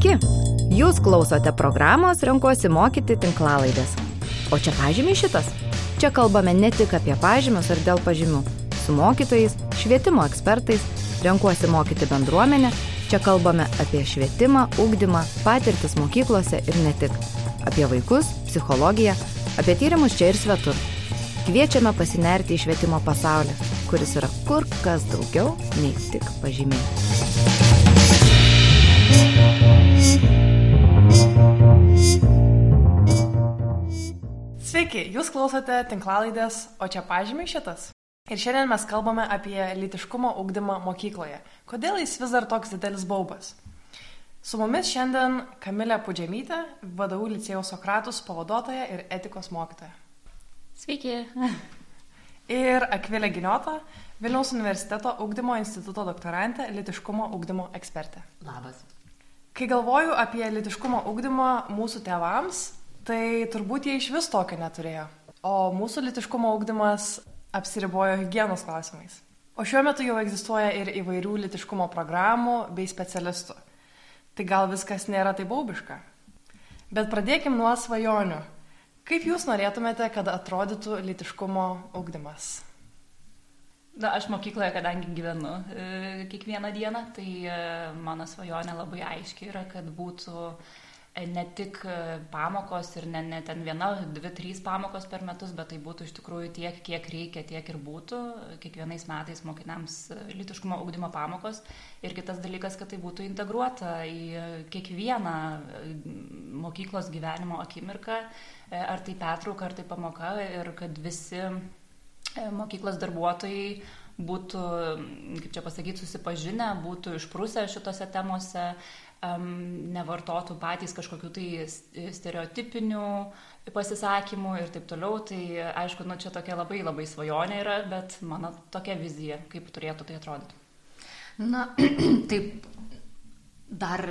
Sveiki! Jūs klausote programos Renkuosi mokyti tinklalaidės. O čia pažymiai šitas. Čia kalbame ne tik apie pažymius ar dėl pažymių. Su mokytojais, švietimo ekspertais, renkuosi mokyti bendruomenę. Čia kalbame apie švietimą, ugdymą, patirtis mokyklose ir ne tik. Apie vaikus, psichologiją, apie tyrimus čia ir svetur. Kviečiame pasinerti į švietimo pasaulį, kuris yra kur kas daugiau nei tik pažymiai. Sveiki, jūs klausote tinklalaidės, o čia pažymiai šitas. Ir šiandien mes kalbame apie litiškumo ugdymą mokykloje. Kodėl jis vis dar toks didelis baubas? Su mumis šiandien Kamilė Pudžiamytė, vadovų licėjos Sokratus pavaduotoja ir etikos mokytoja. Sveiki. Ir Akvilė Giniota, Vilniaus universiteto ugdymo instituto doktorantė, litiškumo ugdymo ekspertė. Labas. Kai galvoju apie litiškumo ugdymą mūsų tėvams, tai turbūt jie iš vis tokio neturėjo. O mūsų litiškumo ugdymas apsiribojo hygienos klausimais. O šiuo metu jau egzistuoja ir įvairių litiškumo programų bei specialistų. Tai gal viskas nėra taip baubiška. Bet pradėkim nuo svajonių. Kaip jūs norėtumėte, kad atrodytų litiškumo ugdymas? Na, aš mokykloje, kadangi gyvenu e, kiekvieną dieną, tai e, mano svajonė labai aiški yra, kad būtų e, ne tik e, pamokos ir ne, ne ten viena, dvi, trys pamokos per metus, bet tai būtų iš tikrųjų tiek, kiek reikia, tiek ir būtų. Kiekvienais metais mokiniams e, litiškumo ugdymo pamokos. Ir kitas dalykas, kad tai būtų integruota į kiekvieną mokyklos gyvenimo akimirką, ar tai pertrauka, ar tai pamoka, ir kad visi mokyklos darbuotojai būtų, kaip čia pasakyti, susipažinę, būtų išprusę šitose temose, nevartotų patys kažkokių tai stereotipinių pasisakymų ir taip toliau. Tai aišku, nu, čia tokia labai labai svajonė yra, bet mano tokia vizija, kaip turėtų tai atrodyti. Na, taip, dar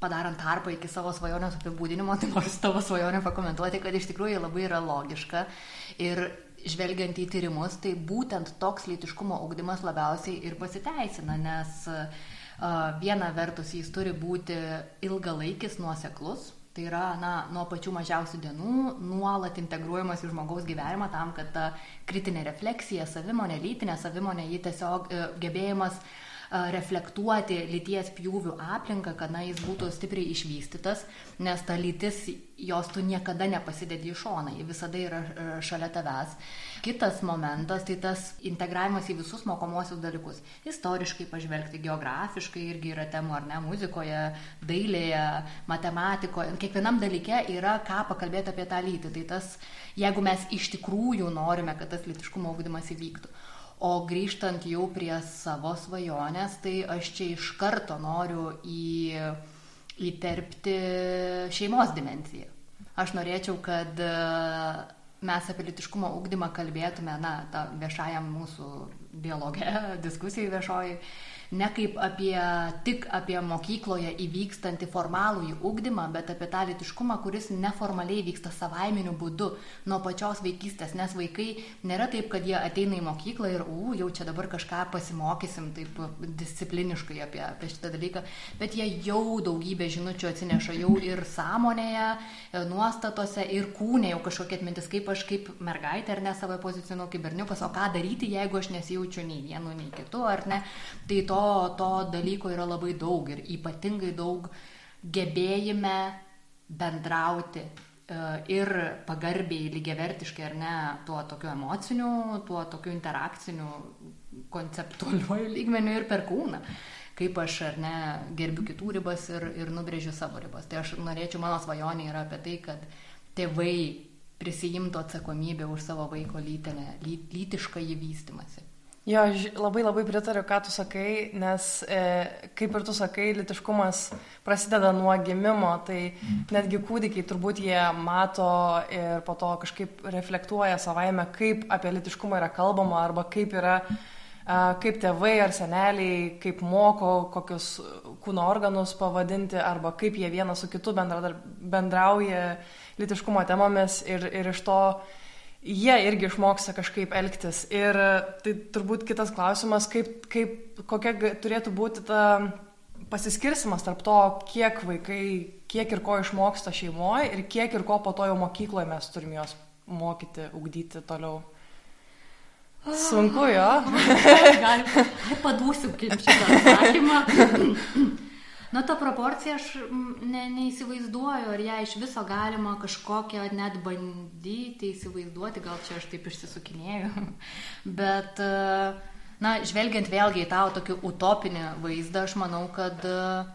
padarant tarpą iki savo svajonės apibūdinimo, tai noriu tavo svajonę pakomentuoti, kad iš tikrųjų labai yra logiška ir žvelgiant į tyrimus, tai būtent toks lytiškumo ugdymas labiausiai ir pasiteisina, nes viena vertus jis turi būti ilgalaikis, nuoseklus, tai yra na, nuo pačių mažiausių dienų nuolat integruojamas į žmogaus gyvenimą tam, kad ta kritinė refleksija, savimonė, lytinė savimonė, jį tiesiog uh, gebėjimas uh, reflektuoti lyties pjūvių aplinką, kad na, jis būtų stipriai išvystytas, nes ta lytis, jos tu niekada nepasidedi į šoną, ji visada yra šalia tavęs. Kitas momentas, tai tas integravimas į visus mokomosius dalykus. Istoriškai pažvelgti, geografiškai irgi yra temų, ar ne, muzikoje, dailėje, matematikoje. Kiekvienam dalyke yra ką pakalbėti apie tą lytį. Tai tas, jeigu mes iš tikrųjų norime, kad tas lytiškumo ūkdymas įvyktų. O grįžtant jau prie savo svajonės, tai aš čia iš karto noriu į, įterpti šeimos dimenciją. Aš norėčiau, kad e, mes apie litiškumo ugdymą kalbėtume, na, viešajam mūsų dialogę, diskusijai viešoji, ne kaip apie, tik apie mokykloje įvykstantį formalų į ugdymą, bet apie tą litiškumą, kuris neformaliai vyksta savaiminiu būdu nuo pačios vaikystės, nes vaikai nėra taip, kad jie ateina į mokyklą ir, u, jau čia dabar kažką pasimokysim taip discipliniškai apie, apie šitą dalyką, bet jie jau daugybę žinučių atsineša jau ir sąmonėje, e, nuostatose, ir kūnė jau kažkokia atmintis, kaip aš kaip mergaitė ar ne savo pozicionuoju kaip berniukas, o ką daryti, jeigu aš nesijaučiu nei vienu, nei kitu, ar ne. Tai to to, to dalyko yra labai daug ir ypatingai daug gebėjime bendrauti e, ir pagarbiai, lygiavertiškai ar ne, tuo tokiu emociniu, tuo tokiu interakciniu, konceptualiuoju lygmeniu ir per kūną. Kaip aš ar ne gerbiu kitų ribas ir, ir nubrėžiu savo ribas. Tai aš norėčiau, mano svajonė yra apie tai, kad tėvai prisijimtų atsakomybę už savo vaiko lytinę, lytišką įvystimąsi. Jo, labai labai pritariu, ką tu sakai, nes e, kaip ir tu sakai, litiškumas prasideda nuo gimimo, tai netgi kūdikiai turbūt jie mato ir po to kažkaip reflektuoja savaime, kaip apie litiškumą yra kalbama arba kaip yra, e, kaip tėvai ar seneliai, kaip moko, kokius kūno organus pavadinti arba kaip jie vienas su kitu bendrauja litiškumo temomis ir, ir iš to jie irgi išmoksta kažkaip elgtis. Ir tai turbūt kitas klausimas, kaip, kaip, kokia turėtų būti ta pasiskirsimas tarp to, kiek vaikai, kiek ir ko išmoksta šeimoje ir kiek ir ko po to jau mokykloje mes turim juos mokyti, ugdyti toliau. Sunku jo. Gal, padūsiu kaip šitą atsakymą. Na, ta proporcija aš ne, neįsivaizduoju, ar ją iš viso galima kažkokią net bandyti įsivaizduoti, gal čia aš taip išsisukinėjau. Bet, na, žvelgiant vėlgi į tą tokį utopinį vaizdą, aš manau, kad uh,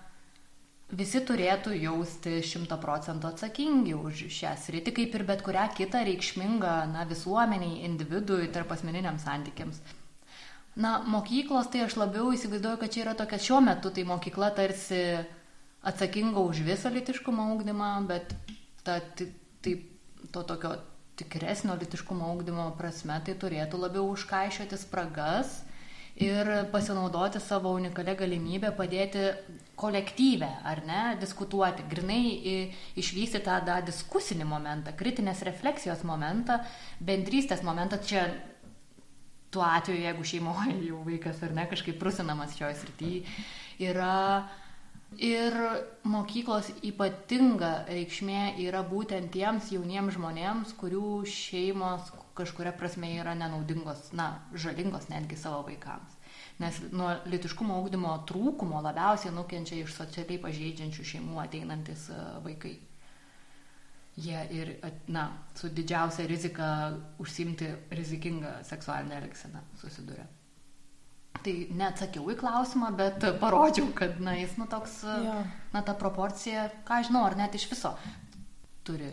visi turėtų jausti šimta procentų atsakingi už šią sritį, kaip ir bet kurią kitą reikšmingą na, visuomeniai, individui, tarp asmeniniams santykiams. Na, mokyklos, tai aš labiau įsivaizduoju, kad čia yra tokia šiuo metu, tai mokykla tarsi atsakinga už visą litiškumo ūkdymą, bet ta, tai, to tokio tikresnio litiškumo ūkdymo prasme tai turėtų labiau užkaišioti spragas ir pasinaudoti savo unikalią galimybę padėti kolektyvę, ar ne, diskutuoti, grinai išvysti tą da, diskusinį momentą, kritinės refleksijos momentą, bendrystės momentą. Čia tuo atveju, jeigu šeimoje jau vaikas ar ne kažkaip rusinamas šioje srityje, yra Ir mokyklos ypatinga reikšmė yra būtent tiems jauniems žmonėms, kurių šeimos kažkuria prasme yra nenaudingos, na, žalingos netgi savo vaikams. Nes nuo litiškumo augdymo trūkumo labiausiai nukenčia iš socialiai pažeidžiančių šeimų ateinantis e, vaikai. Jie ir, na, su didžiausia rizika užsimti rizikingą seksualinę elgseną susiduria. Tai neatsakiau į klausimą, bet parodžiau, kad, na, jis, nu, toks, ja. na, ta proporcija, ką žinau, ar net iš viso turi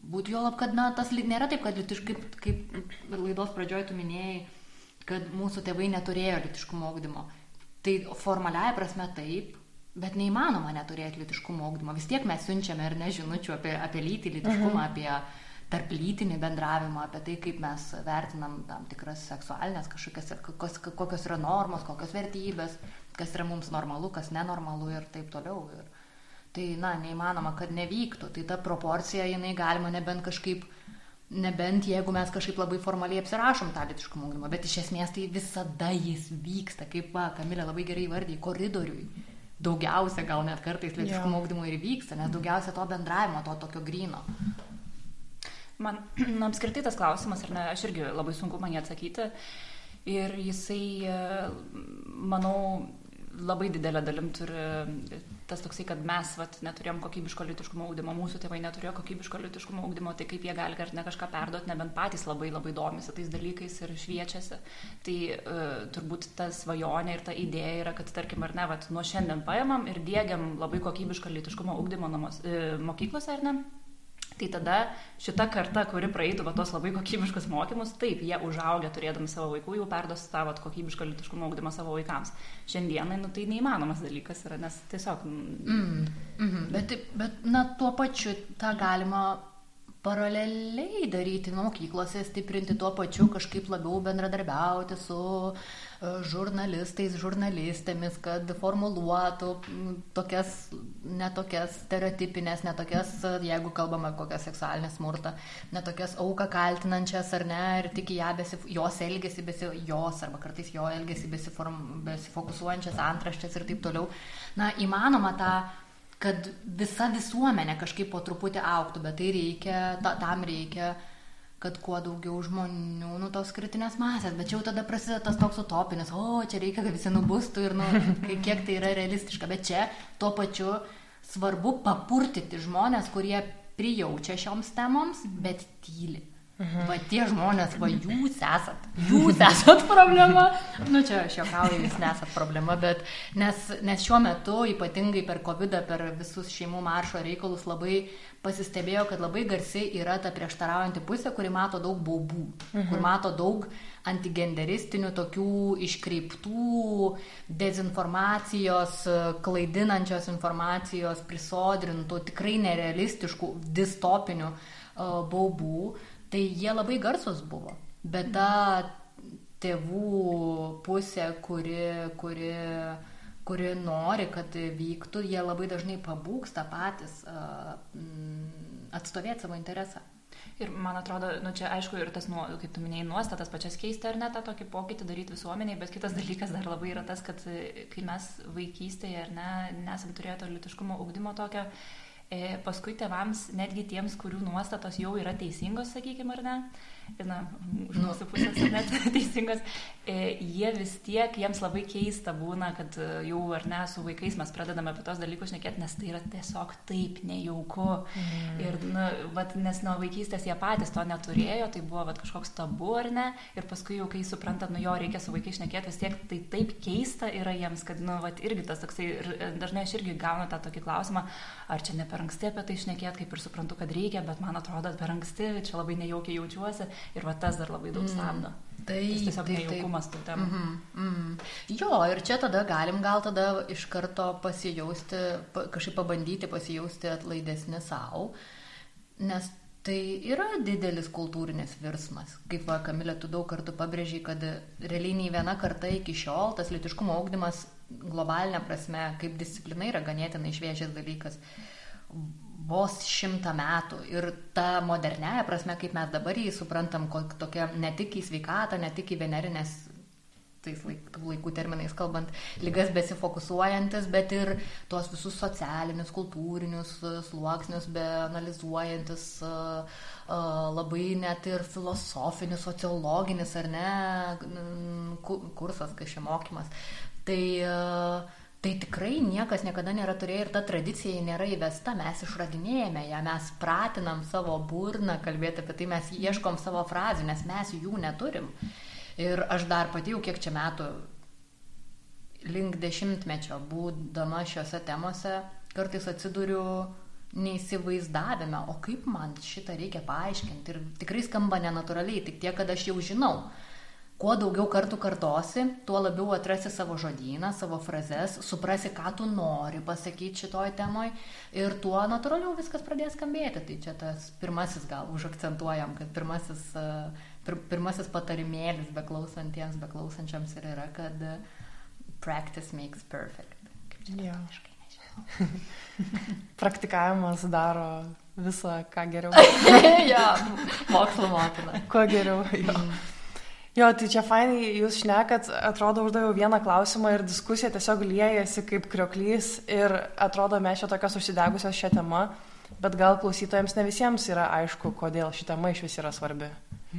būti. Jo lab, kad, na, tas lyg nėra taip, kad litiškai, kaip, kaip laidos pradžioje tu minėjai, kad mūsų tėvai neturėjo litiškumo augdymo. Tai formaliaja prasme taip, bet neįmanoma neturėti litiškumo augdymo. Vis tiek mes siunčiame ir nežinučių apie, apie lytį, litiškumą, mhm. apie tarp lytinį bendravimą, apie tai, kaip mes vertinam tam tikras seksualinės kažkokias, kokios, kokios yra normos, kokios vertybės, kas yra mums normalu, kas nenormalu ir taip toliau. Ir, tai, na, neįmanoma, kad nevyktų. Tai ta proporcija, jinai galima nebent kažkaip, nebent jeigu mes kažkaip labai formaliai apsirašom tą litiškumo ugdymą, bet iš esmės tai visada jis vyksta, kaip, va, Kamilė labai gerai vardė, koridoriui. Daugiausia gal net kartais litiškumo yeah. ugdymo ir vyksta, nes daugiausia to bendravimo, to tokio grino. Man na, apskritai tas klausimas, ar ne, aš irgi labai sunku man jį atsakyti. Ir jisai, manau, labai didelę dalim turi tas toksai, kad mes vat, neturėjom kokybiško litiškumo augdymo, mūsų tėvai neturėjo kokybiško litiškumo augdymo, tai kaip jie gali ar ne kažką perduoti, nebent patys labai labai domisi tais dalykais ir šviečiasi. Tai uh, turbūt ta svajonė ir ta idėja yra, kad tarkim ar ne, vat, nuo šiandien paėmam ir dėgiam labai kokybišką litiškumo augdymo namos, uh, mokyklose ar ne Tai tada šita karta, kuri praeitų va, tos labai kokybiškus mokymus, taip, jie užaugę turėdami savo vaikų, jau perduos tą va, kokybišką litiškumo augdymą savo vaikams. Šiandienai, nu, tai neįmanomas dalykas yra, nes tiesiog... Mm, mm, bet, bet, na, tuo pačiu tą galima paraleliai daryti mokyklose, stiprinti tuo pačiu, kažkaip labiau bendradarbiauti su žurnalistais, žurnalistėmis, kad formuluotų tokias, netokias stereotipinės, netokias, jeigu kalbame kokią seksualinę smurtą, netokias auką kaltinančias ar ne, ir tik ją besif, jos elgesi, besi, jos arba kartais jo elgesi besiform, besifokusuojančias antraštės ir taip toliau. Na, įmanoma tą kad visa visuomenė kažkaip po truputį auktų, bet tai reikia, ta, tam reikia, kad kuo daugiau žmonių, nu, tos kritinės masės, bet čia jau tada prasideda tas toks utopinis, o čia reikia, kad visi nubustų ir, nu, kiek tai yra realistiška, bet čia tuo pačiu svarbu papurtyti žmonės, kurie prijaučia šioms temoms, bet tyli. Mhm. Va tie žmonės, va jūs esat, jūs esat problema. Nu čia aš juokauju, jūs nesat problema, bet nes, nes šiuo metu, ypatingai per COVID, per visus šeimų maršo reikalus, labai pasistebėjo, kad labai garsiai yra ta prieštaraujanti pusė, kuri mato daug baubų, mhm. kur mato daug antigenderistinių, tokių iškreiptų, dezinformacijos, klaidinančios informacijos, prisodrintų, tikrai nerealistiškų, distopinių uh, baubų Tai jie labai garsus buvo. Bet ta tėvų pusė, kuri, kuri, kuri nori, kad vyktų, jie labai dažnai pabūksta patys uh, atstovėti savo interesą. Ir man atrodo, nu čia aišku, ir tas, nu, kaip tu minėjai, nuostatas pačias keisti ar ne tą tokį pokytį daryti visuomeniai, bet kitas dalykas dar labai yra tas, kad e, kai mes vaikystėje ar ne, nesam turėję to litiškumo ugdymo tokio, e, paskui tėvams, netgi tiems, kurių nuostatos jau yra teisingos, sakykime, ar ne, na, iš mūsų pusės net teisingos, e, jie vis tiek, jiems labai keista būna, kad e, jau ar ne su vaikais mes pradedame apie tos dalykus šnekėti, nes tai yra tiesiog taip nejauku. Mm. Ir, na, vat, nes nuo vaikystės jie patys to neturėjo, tai buvo vat, kažkoks tabu ar ne, ir paskui jau kai supranta, nu jo reikia su vaikais šnekėti, vis tiek tai taip keista yra jiems, kad, nu, vat, irgi tas toksai, ir e, dažnai aš irgi gaunu tą tokį klausimą, ar čia ne per anksti apie tai šnekėti, kaip ir suprantu, kad reikia, bet man atrodo per anksti, čia labai nejaukiai jaučiuosi ir va tas dar labai daug mm. stabdo. Mm. Tai tiesiog taip, nejaukumas tų temų. Mm -hmm, mm. Jo, ir čia tada galim gal tada iš karto pasijausti, pa, kažkaip pabandyti pasijausti atlaidesni savo, nes tai yra didelis kultūrinis virsmas. Kaip va, Kamilė, tu daug kartų pabrėžiai, kad realiai nei viena karta iki šiol tas litiškumo augdymas globalinė prasme kaip disciplina yra ganėtinai šviežias dalykas vos šimtą metų. Ir ta moderniaja prasme, kaip mes dabar jį suprantam, tokia ne tik į sveikatą, ne tik į venerinės tais laik, laikų terminais kalbant, lygas besifokusuojantis, bet ir tuos visus socialinius, kultūrinius sluoksnius, be analizuojantis, labai net ir filosofinis, sociologinis ar ne kursas, kai šia mokymas. Tai uh, Tai tikrai niekas niekada nėra turėję ir ta tradicija nėra įvesta, mes išradinėjame ją, mes pratinam savo burną kalbėti apie tai, mes ieškom savo frazių, nes mes jų neturim. Ir aš dar pati jau kiek čia metų link dešimtmečio būdama šiuose temose kartais atsiduriu neįsivaizdavime, o kaip man šitą reikia paaiškinti. Ir tikrai skamba nenatūraliai, tik tiek, kad aš jau žinau kuo daugiau kartų kartosi, tuo labiau atrasi savo žodyną, savo frazes, suprasi, ką tu nori pasakyti šitoj temoj ir tuo natūraliau viskas pradės skambėti. Tai čia tas pirmasis gal užakcentuojam, kad pirmasis, e, pir, pirmasis patarimėlis beklausantiems, beklausančiams ir yra, kad practice makes perfect. Kaip čia ja. Praktikavimas daro visą, ką geriau. ja, mokslo motina. Kuo geriau. Jo. Jo, tai čia fainai, jūs šnekat, atrodo, uždaviau vieną klausimą ir diskusija tiesiog liejasi kaip krioklys ir atrodo, mes čia tokios užsidegusios šią temą, bet gal klausytojams ne visiems yra aišku, kodėl ši tema iš vis yra svarbi.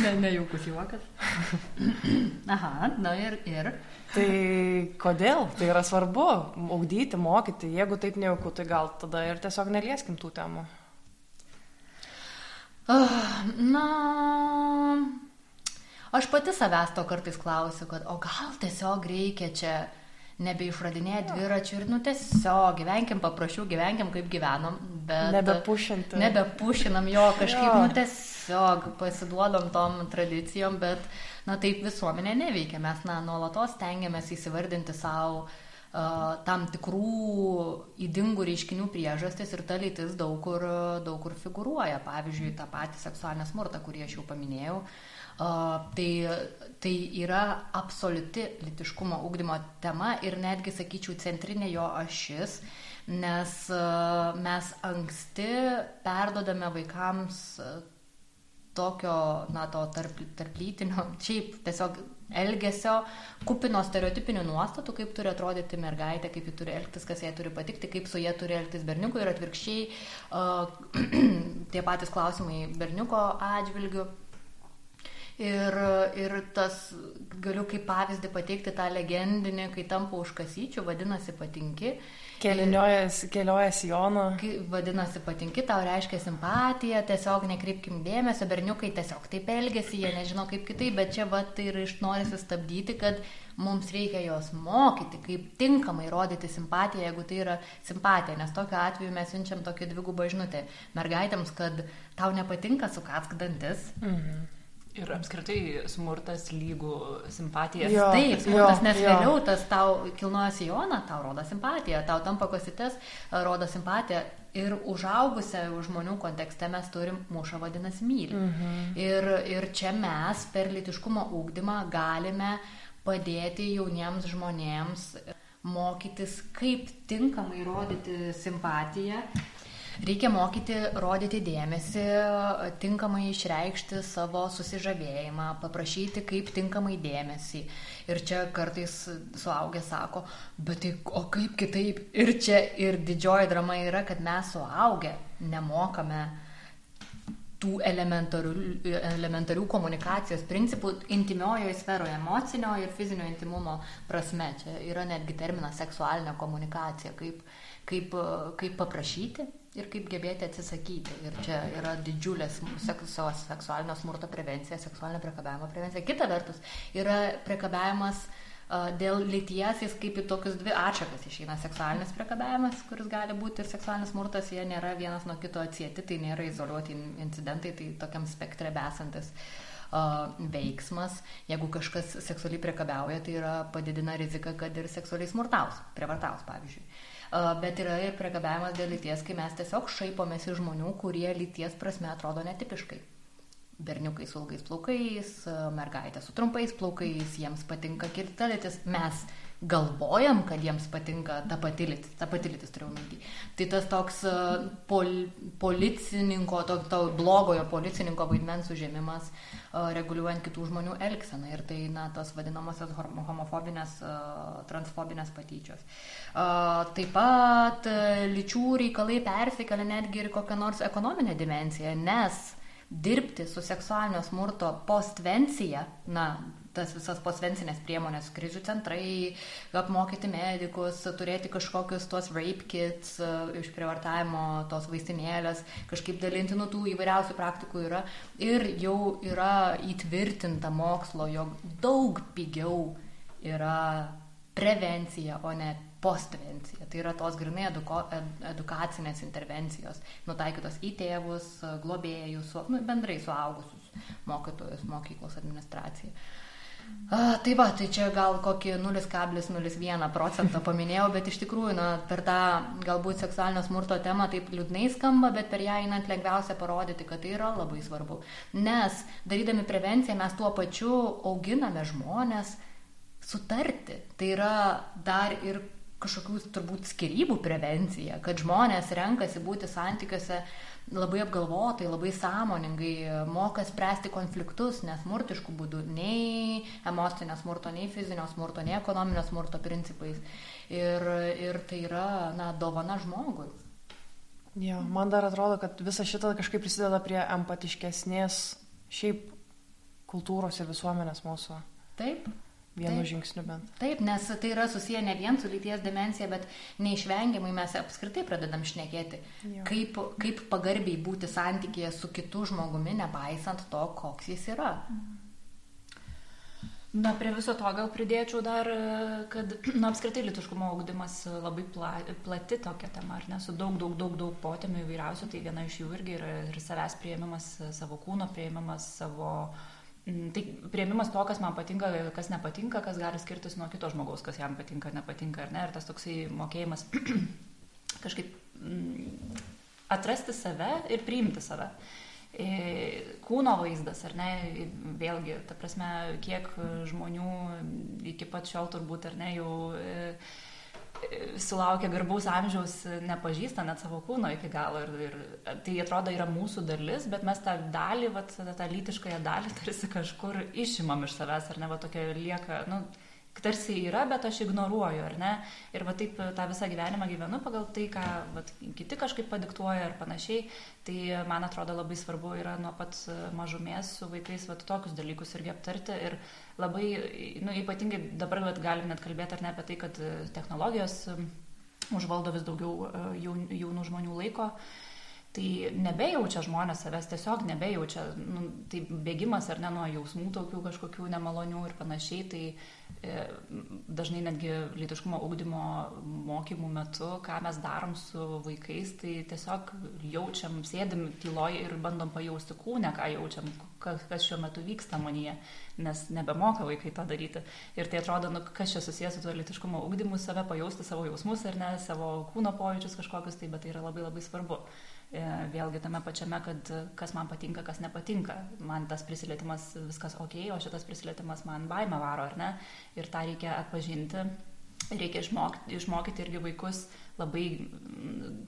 ne, nejaukus juokas. Aha, na ir, ir. Tai kodėl tai yra svarbu augdyti, mokyti, jeigu taip nejauku, tai gal tada ir tiesiog nelieskim tų temų. Na, aš pati savęs to kartais klausiu, kad o gal tiesiog reikia čia nebeišradinėti dviračių ir, nu, tiesiog gyvenkim paprasčiau, gyvenkim kaip gyvenom, bet... Nebepušinti. Nebepušinam jo, kažkaip, jo. nu, tiesiog pasiduodam tom tradicijom, bet, na, taip visuomenė neveikia, mes, na, nuolatos tengiamės įsivardinti savo tam tikrų įdingų reiškinių priežastis ir ta lytis daug kur, daug kur figuruoja. Pavyzdžiui, tą patį seksualinę smurtą, kurį aš jau paminėjau. Tai, tai yra absoliuti litiškumo ugdymo tema ir netgi, sakyčiau, centrinė jo ašis, nes mes anksti perdodame vaikams tokio, na, to tarp, tarplytinio, šiaip tiesiog elgesio, kupino stereotipinių nuostatų, kaip turi atrodyti mergaitė, kaip ji turi elgtis, kas jai turi patikti, kaip su jie turi elgtis berniukui ir atvirkščiai uh, tie patys klausimai berniuko atžvilgių. Ir, ir tas, galiu kaip pavyzdį pateikti tą legendinį, kai tampa už kasyčių, vadinasi patinki. Kelioniojas, keliojas Jono. Vadinasi patinki, tau reiškia simpatija, tiesiog nekreipkim dėmesio, berniukai tiesiog taip elgesi, jie nežino kaip kitaip, bet čia va tai ir iš norisi stabdyti, kad mums reikia jos mokyti, kaip tinkamai rodyti simpatiją, jeigu tai yra simpatija, nes tokiu atveju mes siunčiam tokią dvigubą žinutę mergaitėms, kad tau nepatinka sukatsk dantis. Mhm Ir apskritai smurtas lygų simpatijas. Jo, Taip, smurtas, jo, nes jo. vėliau tas tau kilnoja sijoną, tau rodo simpatiją, tau tampa kosites, rodo simpatiją. Ir užaugusią žmonių kontekste mes turim mušą vadinasi myli. Mhm. Ir, ir čia mes per litiškumo ūkdymą galime padėti jauniems žmonėms mokytis, kaip tinkamai rodyti simpatiją Reikia mokyti rodyti dėmesį, tinkamai išreikšti savo susižavėjimą, paprašyti kaip tinkamai dėmesį. Ir čia kartais suaugę sako, bet tai o kaip kitaip? Ir čia ir didžioji drama yra, kad mes suaugę nemokame tų elementarių, elementarių komunikacijos principų intimiojoje sferoje, emocinio ir fizinio intimumo prasme. Čia yra netgi terminas seksualinė komunikacija, kaip, kaip, kaip paprašyti ir kaip gebėti atsisakyti. Ir čia yra didžiulė seksualinio smurto prevencija, seksualinio priekabiavimo prevencija. Kita vertus yra priekabiavimas uh, Dėl lyties jis kaip į tokius dvi atšakas išeina seksualinis priekabiavimas, kuris gali būti ir seksualinis smurtas, jie nėra vienas nuo kito atsieti, tai nėra izoliuoti incidentai, tai tokiam spektre besantis uh, veiksmas. Jeigu kažkas seksualiai priekabiauja, tai yra padidina rizika, kad ir seksualiai smurtaus, prievartaus pavyzdžiui. Bet yra ir priekabiavimas dėl lyties, kai mes tiesiog šaipomės iš žmonių, kurie lyties prasme atrodo netipiškai. Berniukai su ilgais plaukais, mergaitė su trumpais plaukais, jiems patinka kirtelytis, mes galvojam, kad jiems patinka ta pati lytis, ta pati lytis turiu minti. Tai tas toks e, pol, policininko, to, to blogojo policininko vaidmens užėmimas uh, reguliuojant kitų žmonių elgseną ir tai, na, tos vadinamosios homofobinės, uh, transfobinės patyčios. Uh, taip pat lyčių reikalai persikelia netgi ir kokią nors ekonominę dimenciją, nes dirbti su seksualinio smurto postvencija, na, tas visas postvencinės priemonės, krizių centrai, apmokyti medikus, turėti kažkokius tuos rape kits, iš prievartavimo tos vaistinėlės, kažkaip dalinti nuo tų įvairiausių praktikų yra. Ir jau yra įtvirtinta mokslo, jog daug pigiau yra prevencija, o ne postvencija. Tai yra tos grinai eduko, ed, edukacinės intervencijos, nutaikytos į tėvus, globėjus, nu, bendrai suaugusius mokytojus, mokyklos administraciją. A, tai va, tai čia gal kokį 0,01 procentą paminėjau, bet iš tikrųjų, na, per tą galbūt seksualinio smurto temą taip liūdnai skamba, bet per ją einant lengviausia parodyti, kad tai yra labai svarbu. Nes darydami prevenciją mes tuo pačiu auginame žmonės sutarti. Tai yra dar ir kažkokių turbūt skirybų prevencija, kad žmonės renkasi būti santykiuose labai apgalvotai, labai sąmoningai, moka spręsti konfliktus, nesmurtiškų būdų, nei emocinio smurto, nei fizinio smurto, nei ekonominio smurto principais. Ir, ir tai yra, na, dovana žmogui. Jo, man dar atrodo, kad visa šita kažkaip prisideda prie empatiškesnės šiaip kultūros ir visuomenės mūsų. Taip, Vienu Taip. žingsniu bent. Taip, nes tai yra susiję ne vien su lyties demencija, bet neišvengiamai mes apskritai pradedam šnekėti, jo. kaip, kaip pagarbiai būti santykėje su kitu žmogumi, nepaisant to, koks jis yra. Na, prie viso to gal pridėčiau dar, kad, na, apskritai litiškumo augdymas labai pla, plati tokia tema, ar ne, su daug, daug, daug, daug potėmių įvairiausių, tai viena iš jų irgi yra ir savęs prieimimas, savo kūno prieimimas, savo uh, tai prieimimas to, kas man patinka, kas nepatinka, kas gali skirtis nuo kito žmogaus, kas jam patinka, nepatinka, ar ne, ir tas toksai mokėjimas kažkaip mm, atrasti save ir priimti save. E, kūno vaizdas, ar ne, vėlgi, ta prasme, kiek žmonių iki pat šiol turbūt, ar ne, jau e, sulaukia garbaus amžiaus, nepažįsta net savo kūno iki galo. Ir, ir tai atrodo yra mūsų dalis, bet mes tą dalį, vat, tą lytiškąją dalį tarsi kažkur išimam iš savęs, ar ne, va tokia lieka, nu, tarsi yra, bet aš ignoruoju, ar ne? Ir va taip tą visą gyvenimą gyvenu pagal tai, ką va, kiti kažkaip padiktuoja ir panašiai. Tai man atrodo labai svarbu yra nuo pat mažumės su vaikais va, tokius dalykus irgi aptarti. Ir labai, nu, ypatingai dabar galim net kalbėti ar ne apie tai, kad technologijos užvaldo vis daugiau jaunų žmonių laiko. Tai nebejaučia žmonės savęs, tiesiog nebejaučia, nu, tai bėgimas ar ne nuo jausmų tokių kažkokių nemalonių ir panašiai, tai E, dažnai netgi lytiškumo ugdymo mokymų metu, ką mes darom su vaikais, tai tiesiog jaučiam, sėdim tyloje ir bandom pajausti kūnę, ką jaučiam, kas, kas šiuo metu vyksta manyje, nes nebemoka vaikai tą daryti. Ir tai atrodo, nu, kas čia susijęs su tuo lytiškumo ugdymu, save pajausti savo jausmus ar ne, savo kūno pojūčius kažkokius, tai bet tai yra labai labai svarbu. E, vėlgi tame pačiame, kad kas man patinka, kas nepatinka. Man tas prisilietimas viskas ok, o šitas prisilietimas man baimę varo, ar ne? Ir tą reikia atpažinti reikia išmokti, išmokyti irgi vaikus labai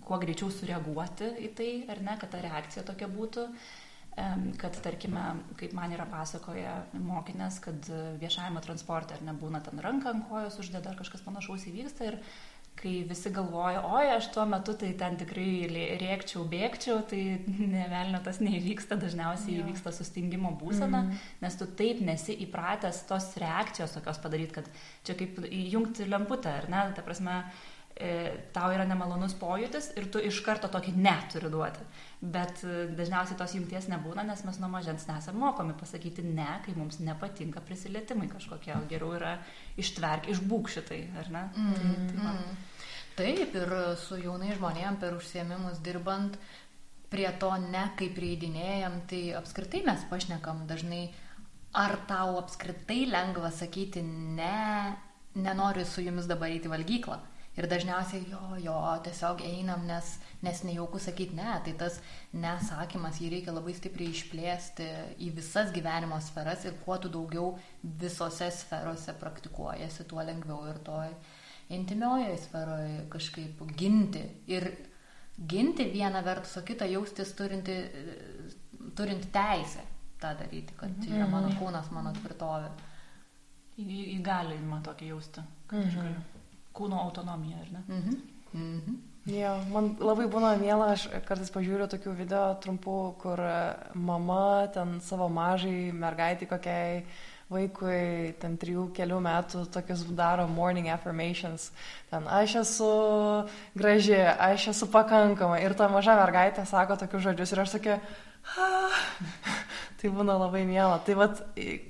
kuo greičiau sureaguoti į tai, ar ne, kad ta reakcija tokia būtų kad tarkime, kaip man yra pasakoja mokinės, kad viešajame transporte ar nebūna ten ranką ant kojos uždeda ar kažkas panašaus įvyksta ir kai visi galvoja, oi, aš tuo metu tai ten tikrai rėkčiau, bėgčiau, tai nevelnio tas neįvyksta, dažniausiai jo. įvyksta sustingimo būsena, mm. nes tu taip nesi įpratęs tos reakcijos tokios padaryti, kad čia kaip įjungti lemputę, ar ne, ta prasme, tau yra nemalonus pojūtis ir tu iš karto tokį ne turi duoti. Bet e, dažniausiai tos jungties nebūna, nes mes nuo mažens nesame mokomi pasakyti ne, kai mums nepatinka prisilietimai kažkokie, geriau yra ištverk, išbūk šitai, ar ne? Mm, tai, tai mm. Taip, ir su jaunai žmonėm per užsiemimus dirbant, prie to ne kaip reidinėjam, tai apskritai mes pašnekam dažnai, ar tau apskritai lengva sakyti ne, nenoriu su jumis dabar eiti valgyklą Ir dažniausiai jo, jo, tiesiog einam, nes, nes nejauku sakyti ne, tai tas nesakymas jį reikia labai stipriai išplėsti į visas gyvenimo sferas ir kuo tu daugiau visose sferose praktikuojasi, tuo lengviau ir toj intimiojoje sferoje kažkaip ginti. Ir ginti vieną vertus, o kitą jaustis turinti, turint teisę tą daryti, kad tai yra mano mhm. kūnas, mano tvirtovė. Įgalinimą tokį jausti, kad aš galiu kūno autonomiją, ar ne? Mhm. Mhm. Jo, man labai būna mėla, aš kartais pažiūriu tokių video trumpų, kur mama ten savo mažai mergaitai kokiai vaikui, ten trijų, kelių metų tokius daro morning affirmations. Ten aš esu graži, aš esu pakankama. Ir ta maža mergaitė sako tokius žodžius ir aš tokia, ah. tai būna labai mėla. Tai vad,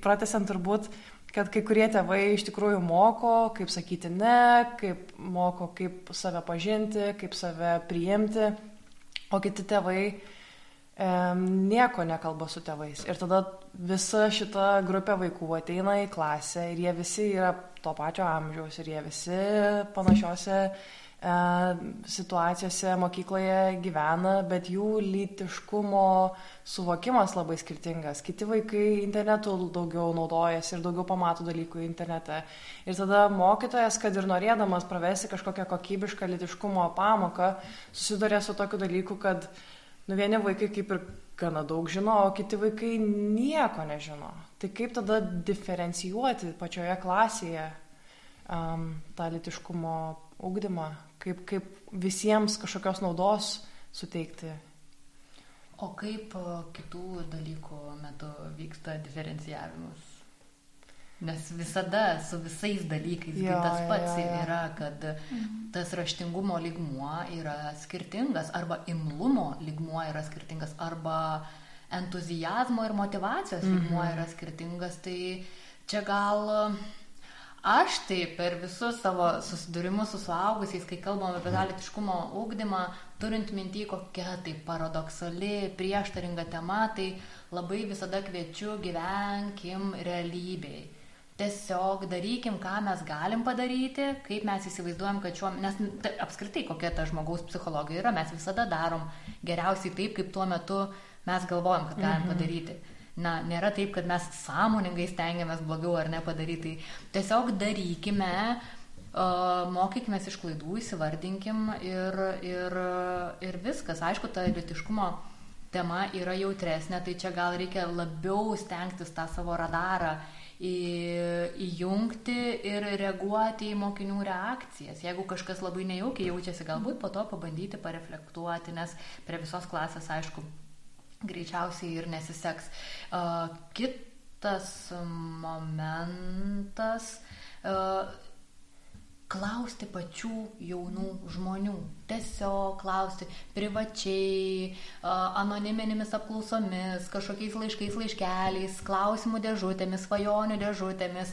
pratesiant turbūt, kad kai kurie tėvai iš tikrųjų moko, kaip sakyti ne, kaip moko, kaip save pažinti, kaip save priimti, o kiti tėvai e, nieko nekalba su tėvais. Ir tada visa šita grupė vaikų ateina į klasę ir jie visi yra to pačio amžiaus ir jie visi panašiose situacijose mokykloje gyvena, bet jų lytiškumo suvokimas labai skirtingas. Kiti vaikai internetu daugiau naudojasi ir daugiau pamato dalykų internete. Ir tada mokytojas, kad ir norėdamas pravesti kažkokią kokybišką lytiškumo pamoką, susiduria su tokiu dalyku, kad nu, vieni vaikai kaip ir gana daug žino, o kiti vaikai nieko nežino. Tai kaip tada diferencijuoti pačioje klasėje um, tą litiškumo ugdymą, kaip, kaip visiems kažkokios naudos suteikti. O kaip kitų dalykų metu vyksta diferencijavimas? Nes visada su visais dalykais jo, tas pats jo, jo. yra, kad mhm. tas raštingumo lygmuo yra skirtingas, arba imlumo lygmuo yra skirtingas, arba entuzijazmo ir motivacijos lygmuo mhm. yra skirtingas. Tai čia gal Aš tai per visus savo susidūrimus su suaugusiais, kai kalbam apie dalitiškumo ūkdymą, turint mintį kokia tai paradoksali, prieštaringa tema, tai labai visada kviečiu gyvenkim realybėj. Tiesiog darykim, ką mes galim padaryti, kaip mes įsivaizduojam, kad šiuo, nes ta, apskritai kokia ta žmogaus psichologija yra, mes visada darom geriausiai taip, kaip tuo metu mes galvojam, kad galim mhm. padaryti. Mhm na, nėra taip, kad mes sąmoningai stengiamės blogiau ar nepadaryti. Tiesiog darykime, mokykime iš klaidų, įsivardinkim ir, ir, ir viskas. Aišku, ta litiškumo tema yra jautresnė, tai čia gal reikia labiau stengtis tą savo radarą į, įjungti ir reaguoti į mokinių reakcijas. Jeigu kažkas labai nejaukiai jaučiasi, galbūt po to pabandyti pareflektuoti, nes prie visos klasės, aišku, greičiausiai ir nesiseks. Kitas momentas klausti pačių jaunų žmonių. Tiesiog klausti privačiai, anoniminėmis apklausomis, kažkokiais laiškais, laiškeliais, klausimų dėžutėmis, svajonių dėžutėmis,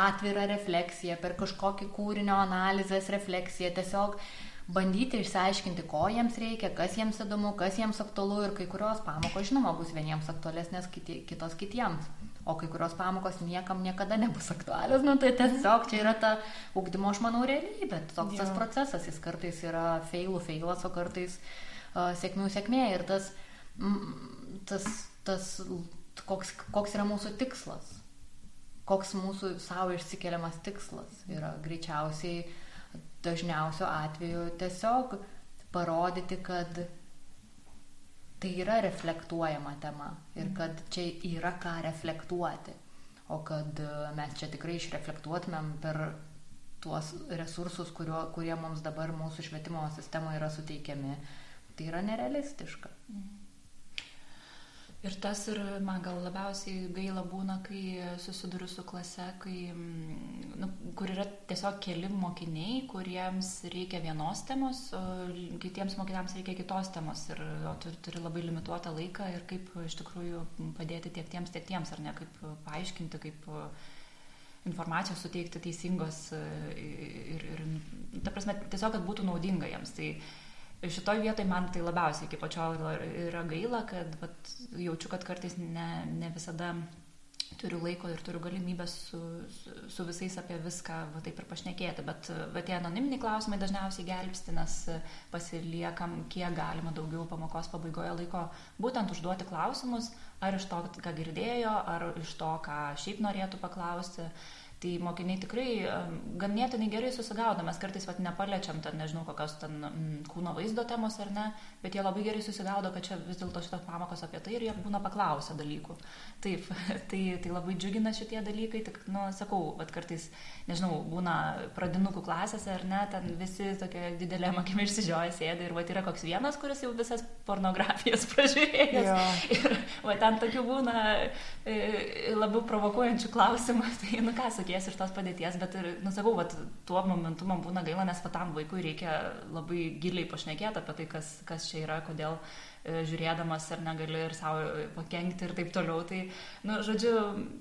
atvira refleksija, per kažkokį kūrinio analizės refleksiją. Tiesiog uh, bandyti išsiaiškinti, ko jiems reikia, kas jiems įdomu, kas jiems aktualu ir kai kurios pamokos, žinoma, bus vieniems aktualesnės, kiti, kitos kitiems. O kai kurios pamokos niekam niekada nebus aktualios, nu tai tiesiog čia yra ta ugdymo, aš manau, realybė. Toks ja. tas procesas, jis kartais yra failų failas, o kartais uh, sėkmių sėkmė. Ir tas, mm, tas, tas koks, koks yra mūsų tikslas koks mūsų savo išsikeliamas tikslas yra greičiausiai dažniausiu atveju tiesiog parodyti, kad tai yra reflektuojama tema ir mhm. kad čia yra ką reflektuoti, o kad e, mes čia tikrai išreflektuotumėm per tuos resursus, kurio, kurie mums dabar mūsų švietimo sistemoje yra suteikiami, tai yra nerealistiška. Mhm. Ir tas ir man gal labiausiai gaila būna, kai susiduriu su klase, kai, mm, nu, kur yra tiesiog keli mokiniai, kuriems reikia vienos temos, o kitiems mokiniams reikia kitos temos. Ir o turi, turi labai limituotą laiką ir kaip iš tikrųjų padėti tiek tiems, tiek tiems, ar ne, kaip paaiškinti, kaip informacijos suteikti teisingos ir, ir, ta prasme, tiesiog, kad būtų naudinga jiems. Tai, šitoj vietoj man tai labiausiai iki pačio yra gaila, kad vat, jaučiu, kad kartais ne, ne visada turiu laiko ir turiu galimybę su, su, su visais apie viską va, taip ir pašnekėti, bet va, tie anoniminiai klausimai dažniausiai gelbsti, nes pasiliekam kiek galima daugiau pamokos pabaigoje laiko būtent užduoti klausimus, ar iš to, ką girdėjo, ar iš to, ką šiaip norėtų paklausti. Tai mokiniai tikrai ganėtinai gerai susigaudo, mes kartais vat, nepaliečiam ten, nežinau, kokios ten mm, kūno vaizdo temos ar ne, bet jie labai gerai susigaudo, kad čia vis dėlto šitos pamokos apie tai ir jie būna paklausę dalykų. Taip, tai, tai labai džiugina šitie dalykai, tik, nu, sakau, bet kartais, nežinau, būna pradinukų klasėse ar ne, ten visi tokia didelė makimi išsižioja sėdi ir va yra koks vienas, kuris jau visas pornografijas pražiūrėjęs. Jo. Ir va ten tokių būna e, labiau provokuojančių klausimų, tai nu ką sakyti išeities iš tos padėties, bet ir, nusakau, vat, tuo momentu man būna gaila, nes patam vaikui reikia labai giliai pašnekėti apie tai, kas, kas čia yra, kodėl e, žiūrėdamas ar negali ir savo pakengti ir taip toliau. Tai, nu, žodžiu,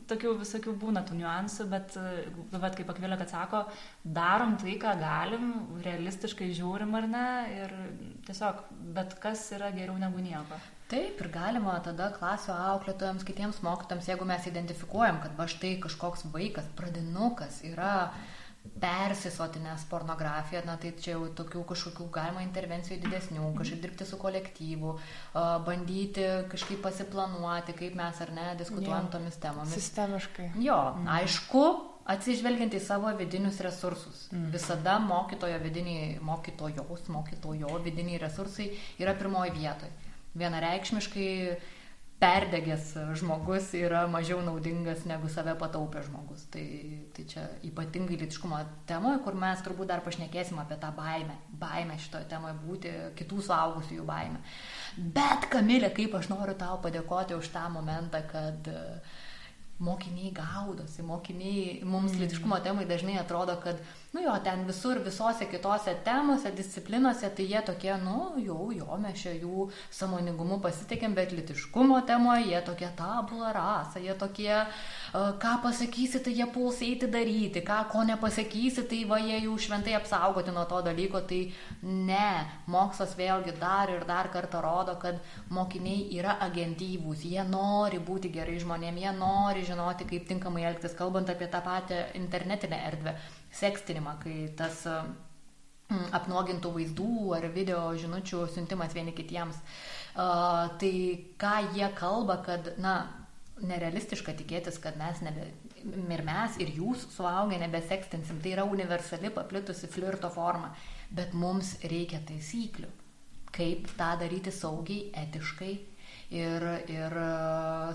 tokių visokių būna tų niuansų, bet, bet nu, kaip Akvilė, kad sako, darom tai, ką galim, realistiškai žiūrim ar ne, ir tiesiog, bet kas yra geriau negu nieko. Taip, ir galima tada klasių auklėtojams, kitiems mokytojams, jeigu mes identifikuojam, kad va štai kažkoks vaikas, pradinukas yra persisotinęs pornografiją, na tai čia jau tokių kažkokių galima intervencijų didesnių, kažkaip dirbti su kolektyvu, bandyti kažkaip pasiplanuoti, kaip mes ar ne diskutuojam jo, tomis temomis. Sistemiškai. Jo, mm. aišku, atsižvelgiant į savo vidinius resursus. Mm. Visada mokytojo vidiniai, mokytojos, mokytojo vidiniai resursai yra pirmoji vietoje vienareikšmiškai perdegęs žmogus yra mažiau naudingas negu save pataupęs žmogus. Tai, tai čia ypatingai litiškumo temoje, kur mes turbūt dar pašnekėsim apie tą baimę. Baimę šitoje temoje būti, kitų suaugusiųjų baimę. Bet, Kamilė, kaip aš noriu tau padėkoti už tą momentą, kad uh, mokiniai gaudosi, mokiniai, mums mm. litiškumo temai dažnai atrodo, kad, nu jo, ten visur, visose kitose temose, disciplinose, tai jie tokie, nu, jau, jo, mes čia jų samoningumu pasitikėm, bet litiškumo temoje jie tokie tabula rasa, jie tokie, uh, ką pasakysi, tai jie puls eiti daryti, ką, ko nepasakysi, tai va jie jau šventai apsaugoti nuo to dalyko, tai ne, mokslas vėlgi dar ir dar kartą rodo, kad mokiniai yra agentyvūs, jie nori būti gerai žmonėm, jie nori žinoti, kaip tinkamai elgtis, kalbant apie tą patį internetinę erdvę, sekstinimą, kai tas mm, apnuogintų vaizdų ar video žinučių siuntimas vieni kitiems. Uh, tai ką jie kalba, kad, na, nerealistiška tikėtis, kad mes nebe, ir mes, ir jūs suaugę nebesekstinsim. Tai yra universali paplitusi flirto forma. Bet mums reikia taisyklių. Kaip tą daryti saugiai, etiškai ir, ir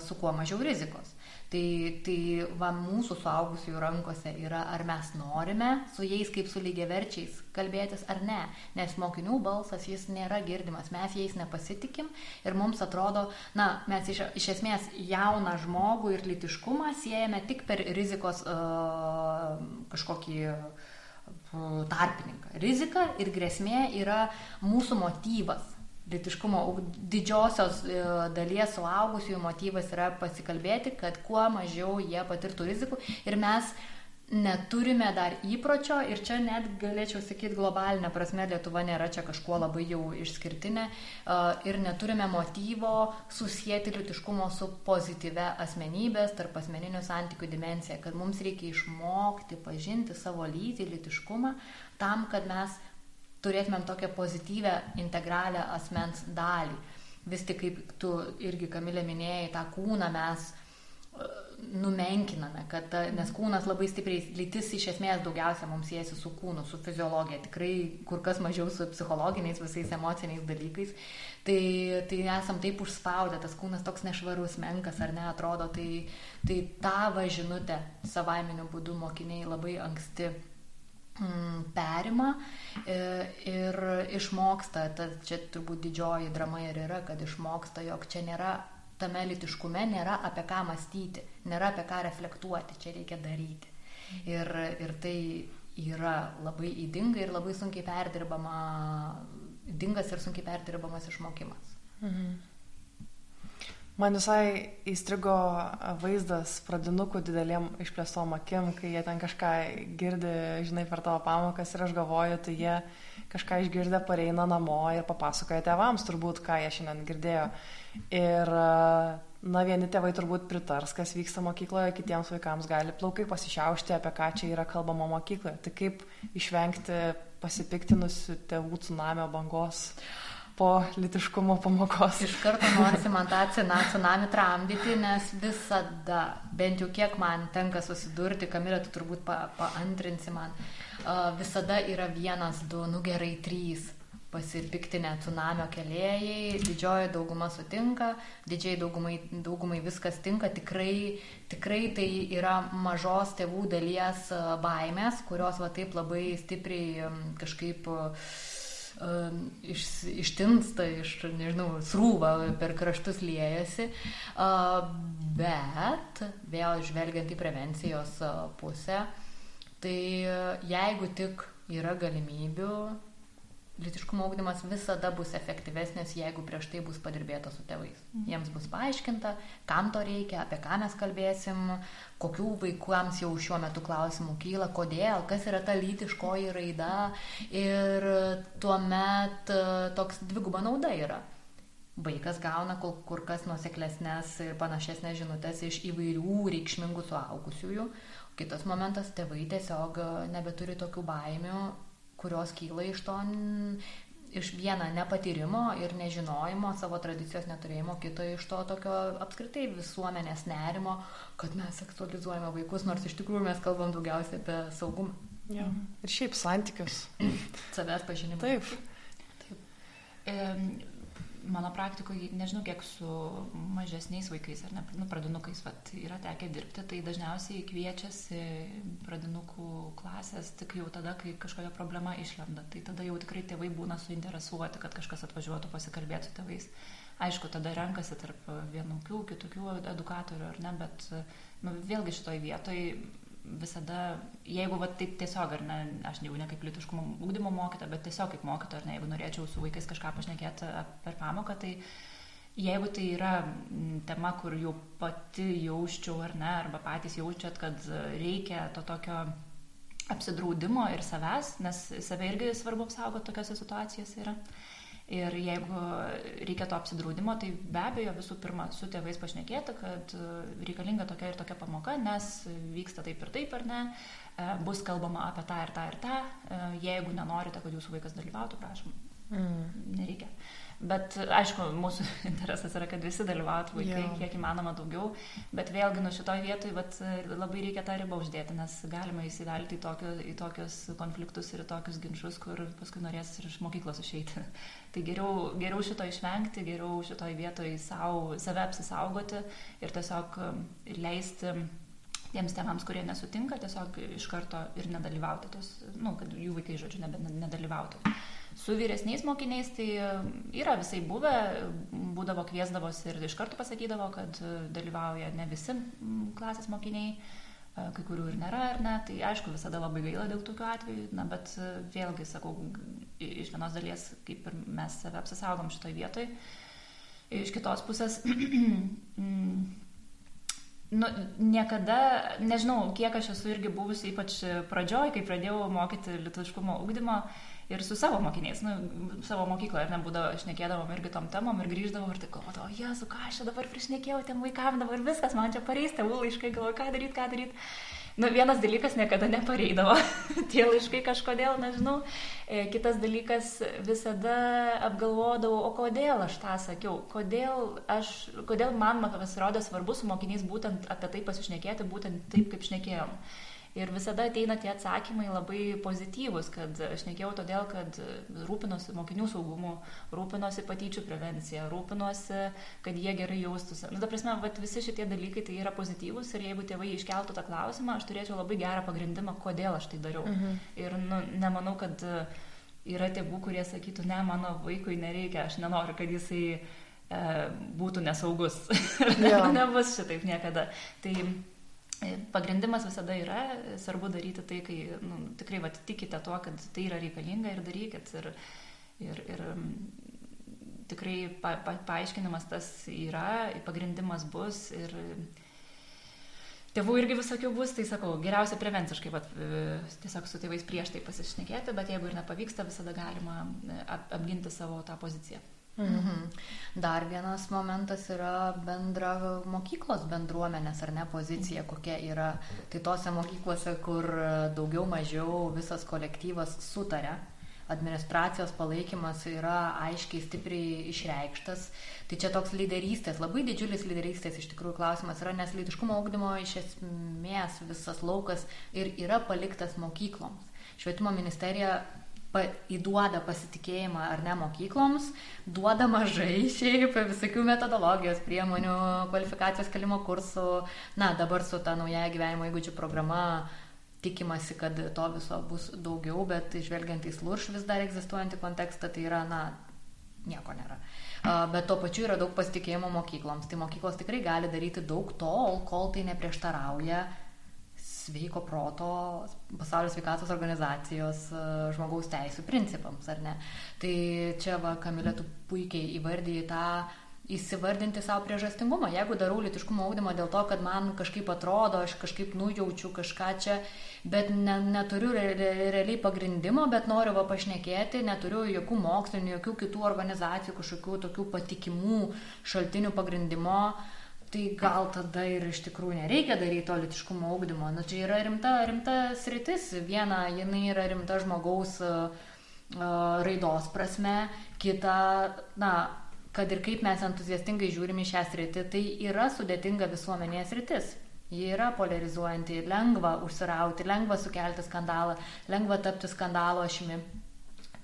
su kuo mažiau rizikos. Tai, tai va mūsų suaugusiųjų rankose yra, ar mes norime su jais kaip su lygiaverčiais kalbėtis ar ne. Nes mokinių balsas jis nėra girdimas, mes jais nepasitikim ir mums atrodo, na, mes iš, iš esmės jauną žmogų ir litiškumą siejame tik per rizikos uh, kažkokį tarpininką. Rizika ir grėsmė yra mūsų motyvas Litiškumo didžiosios e, dalies suaugusiųjų motyvas yra pasikalbėti, kad kuo mažiau jie patirtų rizikų. Ir mes neturime dar įpročio ir čia net galėčiau sakyti globalinė prasme Lietuva nėra čia kažkuo labai jau išskirtinė e, ir neturime motyvo susijęti litiškumo su pozityve asmenybės tarp asmeninių santykių dimencija, kad mums reikia išmokti pažinti savo lytį, litiškumą tam, kad mes turėtumėm tokią pozityvę, integralią asmens dalį. Vis tik, kaip tu irgi, Kamilė, minėjai, tą kūną mes e, numenkiname, kad, nes kūnas labai stipriai, lytis iš esmės daugiausia mums siejasi su kūnu, su fiziologija, tikrai kur kas mažiau su psichologiniais visais emociniais dalykais. Tai, tai esam taip užspaudę, tas kūnas toks nešvarus, menkas ar ne, atrodo, tai, tai tą važinutę savaiminiu būdu mokiniai labai anksti perima e, ir išmoksta, tad čia turbūt didžioji drama ir yra, kad išmoksta, jog čia nėra tame litiškume nėra apie ką mąstyti, nėra apie ką reflektuoti, čia reikia daryti. Ir, ir tai yra labai įdinga ir labai sunkiai perdirbama, įdingas ir sunkiai perdirbamas išmokimas. Mhm. Man visai įstrigo vaizdas pradinukų dideliem išplėstom akim, kai jie ten kažką girdi, žinai, per tavo pamokas ir aš galvoju, tai jie kažką išgirdę pareina namo ir papasakoja tėvams turbūt, ką jie šiandien girdėjo. Ir, na, vieni tėvai turbūt pritars, kas vyksta mokykloje, kitiems vaikams gali plaukai pasišiaušti, apie ką čia yra kalbama mokykloje. Tai kaip išvengti pasipiktinusių tėvų tsunamio bangos? Po litiškumo pamokos. Iš karto norisi man tą tsunami tramdyti, nes visada, bent jau kiek man tenka susidurti, Kamilė, tu turbūt pa, paantrinsi man, visada yra vienas, du, nu gerai, trys pasipiktinę tsunamio kelėjai, didžioji dauguma sutinka, didžiai daugumai, daugumai viskas tinka, tikrai, tikrai tai yra mažos tėvų dalies baimės, kurios va taip labai stipriai kažkaip uh, iš, ištinsta, iš, nežinau, srūva per kraštus liejasi, uh, bet vėl žvelgiant į prevencijos uh, pusę, tai uh, jeigu tik yra galimybių Litiškumo ūkdymas visada bus efektyvesnis, jeigu prieš tai bus padirbėta su tėvais. Mhm. Jiems bus paaiškinta, kam to reikia, apie ką mes kalbėsim, kokių vaikams jau šiuo metu klausimų kyla, kodėl, kas yra ta lytiškoji raida ir tuomet e, toks dviguba nauda yra. Vaikas gauna kur, kur kas nuoseklesnės ir panašesnės žinutės iš įvairių reikšmingų suaugusiųjų. Kitas momentas, tėvai tiesiog e, nebeturi tokių baimių kurios kyla iš to iš vieną nepatyrimo ir nežinojimo, savo tradicijos neturėjimo, kito iš to tokio apskritai visuomenės nerimo, kad mes seksualizuojame vaikus, nors iš tikrųjų mes kalbam daugiausiai apie saugumą. Ja. Ir šiaip santykius. Savęs pažinimą. Taip. Taip. E, mano praktikoje, nežinau, kiek su mažesniais vaikais ar ne, nu, pradinukais, vat, yra tekę dirbti, tai dažniausiai kviečiasi pradinukų klasės tik jau tada, kai kažkokia problema išlenda. Tai tada jau tikrai tėvai būna suinteresuoti, kad kažkas atvažiuotų pasikalbėti su tėvais. Aišku, tada renkasi tarp vienokių, kitokių edukatorių ar ne, bet nu, vėlgi šitoj vietoj visada, jeigu va, taip tiesiog, ar ne, aš jau ne kaip litiškumo ūkdymo mokyta, bet tiesiog kaip mokyta, ar ne, jeigu norėčiau su vaikais kažką pašnekėti per pamoką, tai jeigu tai yra tema, kur jau pati jausčiau, ar ne, arba patys jaučiat, kad reikia to tokio apsidraudimo ir savęs, nes save irgi svarbu apsaugoti tokiose situacijose yra. Ir jeigu reikia to apsidraudimo, tai be abejo visų pirma su tėvais pašnekėti, kad e, reikalinga tokia ir tokia pamoka, nes vyksta taip ir taip ar ne, e, bus kalbama apie tą ir tą ir tą. E, jeigu nenorite, kad jūsų vaikas dalyvautų, prašom, mm. nereikia. Bet aišku, mūsų interesas yra, kad visi dalyvautų vaikai, yeah. kiek įmanoma daugiau. Bet vėlgi, nu šitoj vietoj vat, labai reikia tą ribą uždėti, nes galima įsivelti į, tokio, į tokius konfliktus ir į tokius ginčius, kur paskui norės ir iš mokyklos išeiti. tai geriau, geriau šito išvengti, geriau šitoj vietoj savo, save apsisaugoti ir tiesiog um, leisti tiems tėvams, kurie nesutinka, tiesiog iš karto ir nedalyvauti tos, nu, kad jų vaikai, žodžiu, nebe, nedalyvautų. Su vyresniais mokiniais tai e, yra visai buvę, būdavo kviesdavosi ir iš karto pasakydavo, kad e, dalyvauja ne visi klasės mokiniai, e, kai kurių ir nėra ar ne, tai aišku visada labai gaila dėl tokių atvejų, na, bet vėlgi sakau, iš vienos dalies kaip ir mes save apsisaugom šitoj vietoj, iš kitos pusės Nu, niekada, nežinau, kiek aš esu irgi buvusi, ypač pradžioj, kai pradėjau mokyti lietuviškumo ugdymo, uh, ir su savo mokiniais, nu, savo mokykloje, ar nebūdavo, aš nekėdavom irgi tom temom ir grįždavom ir tai galvodavau, o jesu, ką aš čia dabar priešnekėjau tiem vaikam, dabar viskas, man čia pareis, tėvų laiškai, galvoju, ką daryti, ką daryti. nu, vienas dalykas niekada nepareidavo, tie laiškai kažkodėl, nežinau. E, kitas dalykas visada apgalvodavau, o kodėl aš tą sakiau, kodėl, aš, kodėl man pasirodė svarbu su mokiniais būtent apie tai pasišnekėti, būtent taip, kaip šnekėjom. Ir visada ateina tie atsakymai labai pozityvus, kad aš nekėjau todėl, kad rūpinosi mokinių saugumu, rūpinosi patyčių prevencija, rūpinosi, kad jie gerai jaustųsi. Nu, ta prasme, visi šitie dalykai tai yra pozityvus ir jeigu tėvai iškeltų tą klausimą, aš turėčiau labai gerą pagrindimą, kodėl aš tai dariau. Mhm. Ir nu, nemanau, kad yra tėvų, kurie sakytų, ne, mano vaikui nereikia, aš nenoriu, kad jisai e, būtų nesaugus. ne, nebus šitaip niekada. Tai Pagrindimas visada yra, svarbu daryti tai, kai nu, tikrai vat, tikite tuo, kad tai yra reikalinga ir darykit. Ir, ir, ir tikrai pa, pa, paaiškinimas tas yra, pagrindimas bus ir tėvų irgi visokių bus, tai sakau, geriausia prevenciškai, vat, tiesiog su tėvais prieš tai pasišnekėti, bet jeigu ir nepavyksta, visada galima ap, apginti savo tą poziciją. Mhm. Dar vienas momentas yra bendra mokyklos bendruomenės ar ne pozicija, kokia yra. Tai tose mokyklose, kur daugiau mažiau visas kolektyvas sutarė, administracijos palaikymas yra aiškiai stipriai išreikštas. Tai čia toks lyderystės, labai didžiulis lyderystės iš tikrųjų klausimas yra, nes lytiškumo augdymo iš esmės visas laukas ir yra paliktas mokykloms. Švietimo ministerija pa, įduoda pasitikėjimą ar ne mokykloms, duoda mažai šiaip visokių metodologijos priemonių, kvalifikacijos kelimo kursų. Na, dabar su ta nauja gyvenimo įgūdžių programa tikimasi, kad to viso bus daugiau, bet žvelgiant į slurš vis dar egzistuojantį kontekstą, tai yra, na, nieko nėra. Bet tuo pačiu yra daug pasitikėjimo mokykloms. Tai mokyklos tikrai gali daryti daug tol, kol tai neprieštarauja sveiko proto pasaulio sveikatos organizacijos e, žmogaus teisų principams, ar ne? Tai čia va, Kamilė, tu puikiai įvardyji tą įsivardinti savo priežastingumą. Jeigu darau litiškumo audimą dėl to, kad man kažkaip atrodo, aš kažkaip nujaučiu kažką čia, bet ne, neturiu re, re, realiai pagrindimo, bet noriu va pašnekėti, neturiu jokių mokslinių, jokių kitų organizacijų, kažkokių tokių patikimų šaltinių pagrindimo, uh, tai gal tada ir iš tikrųjų nereikia daryti to litiškumo augdymo. Nu, čia yra rimta, rimta sritis. Viena, jinai yra rimta žmogaus uh, raidos prasme, kita, na, kad ir kaip mes entuziastingai žiūrime į šią sritį, tai yra sudėtinga visuomenės sritis. Ji yra polarizuojanti, lengva užsirauti, lengva sukelti skandalą, lengva tapti skandalo ašimi.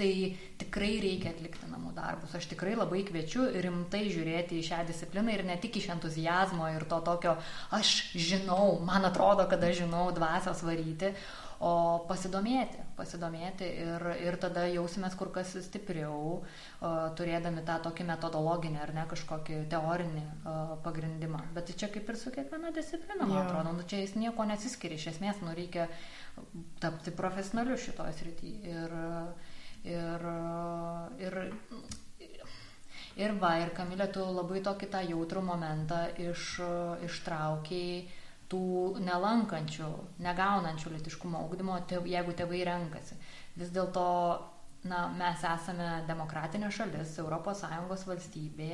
Tai tikrai reikia atlikti namų darbus. Aš tikrai labai kviečiu rimtai žiūrėti į šią discipliną ir ne tik iš entuzijazmo ir to tokio, aš žinau, man atrodo, kad aš žinau dvasios varyti, o pasidomėti, pasidomėti ir, ir tada jausimės kur kas stipriau, turėdami tą tokį metodologinį ar ne kažkokį teorinį pagrindimą. Bet čia kaip ir su kiekviena disciplina, man atrodo, nu, čia jis nieko nesiskiria, iš esmės, nu, reikia tapti profesionaliu šitoje srityje. Ir, Ir, ir, ir va, ir Kamilė, tu labai tokį tą jautrų momentą iš, ištraukiai tų nelankančių, negaunančių litiškumo augdymo, jeigu tėvai renkasi. Vis dėlto na, mes esame demokratinė šalis, ES valstybė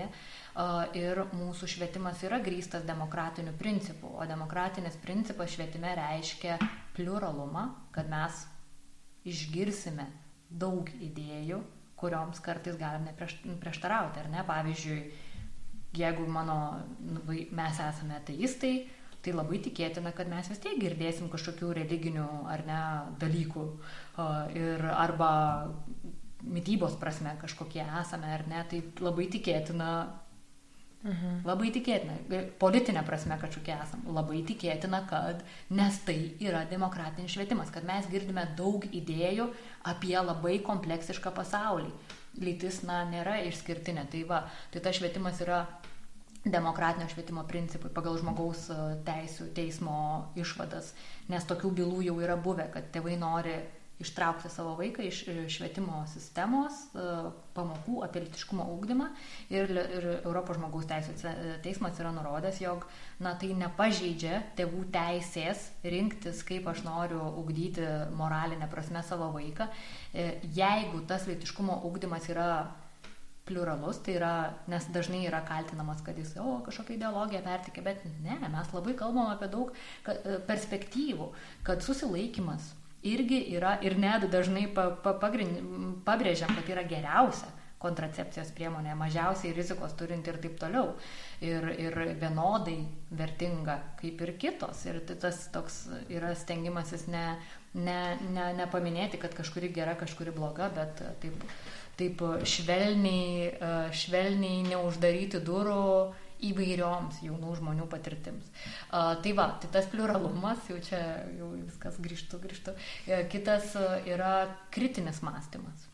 ir mūsų švietimas yra grįstas demokratiniu principu, o demokratinis principas švietime reiškia pluralumą, kad mes išgirsime daug idėjų, kurioms kartais galim neprieštarauti, ar ne? Pavyzdžiui, jeigu mano, mes esame ateistai, tai labai tikėtina, kad mes vis tiek girdėsim kažkokių religinių ar ne dalykų ir arba mytybos prasme kažkokie esame ar ne, tai labai tikėtina Mhm. Labai tikėtina, politinė prasme kažkokie esam, labai tikėtina, kad nes tai yra demokratinis švietimas, kad mes girdime daug idėjų apie labai kompleksišką pasaulį. Lytis, na, nėra išskirtinė. Tai va, tai tas švietimas yra demokratinio švietimo principai pagal žmogaus e, teisų teismo išvadas, nes tokių bylų jau yra buvę, kad tėvai nori ištraukti savo vaiką iš švietimo sistemos e, pamokų apie litiškumo ūkdymą ir, ir Europos žmogaus teisų teismas yra nurodęs, jog na, tai nepažeidžia tėvų teisės rinktis, kaip aš noriu ūkdyti moralinę prasme savo vaiką, e, jeigu tas litiškumo ūkdymas yra pluralus, tai yra, nes dažnai yra kaltinamas, kad jis, o, kažkokią ideologiją pertikė, bet ne, mes labai kalbam apie daug perspektyvų, kad susilaikimas irgi yra ir net dažnai pa, pa, pagrind, pabrėžiam, kad yra geriausia kontracepcijos priemonė, mažiausiai rizikos turinti ir taip toliau. Ir, ir vienodai vertinga kaip ir kitos. Ir tas toks yra stengimasis ne, ne, ne, nepaminėti, kad kažkuri gera, kažkuri bloga, bet taip taip švelniai, e, švelniai neuždaryti durų įvairioms jaunų žmonių patirtims. Tai va, tai tas pluralumas, jau čia jau viskas grįžtų, grįžtų. Uh, kitas uh, yra kritinis mąstymas.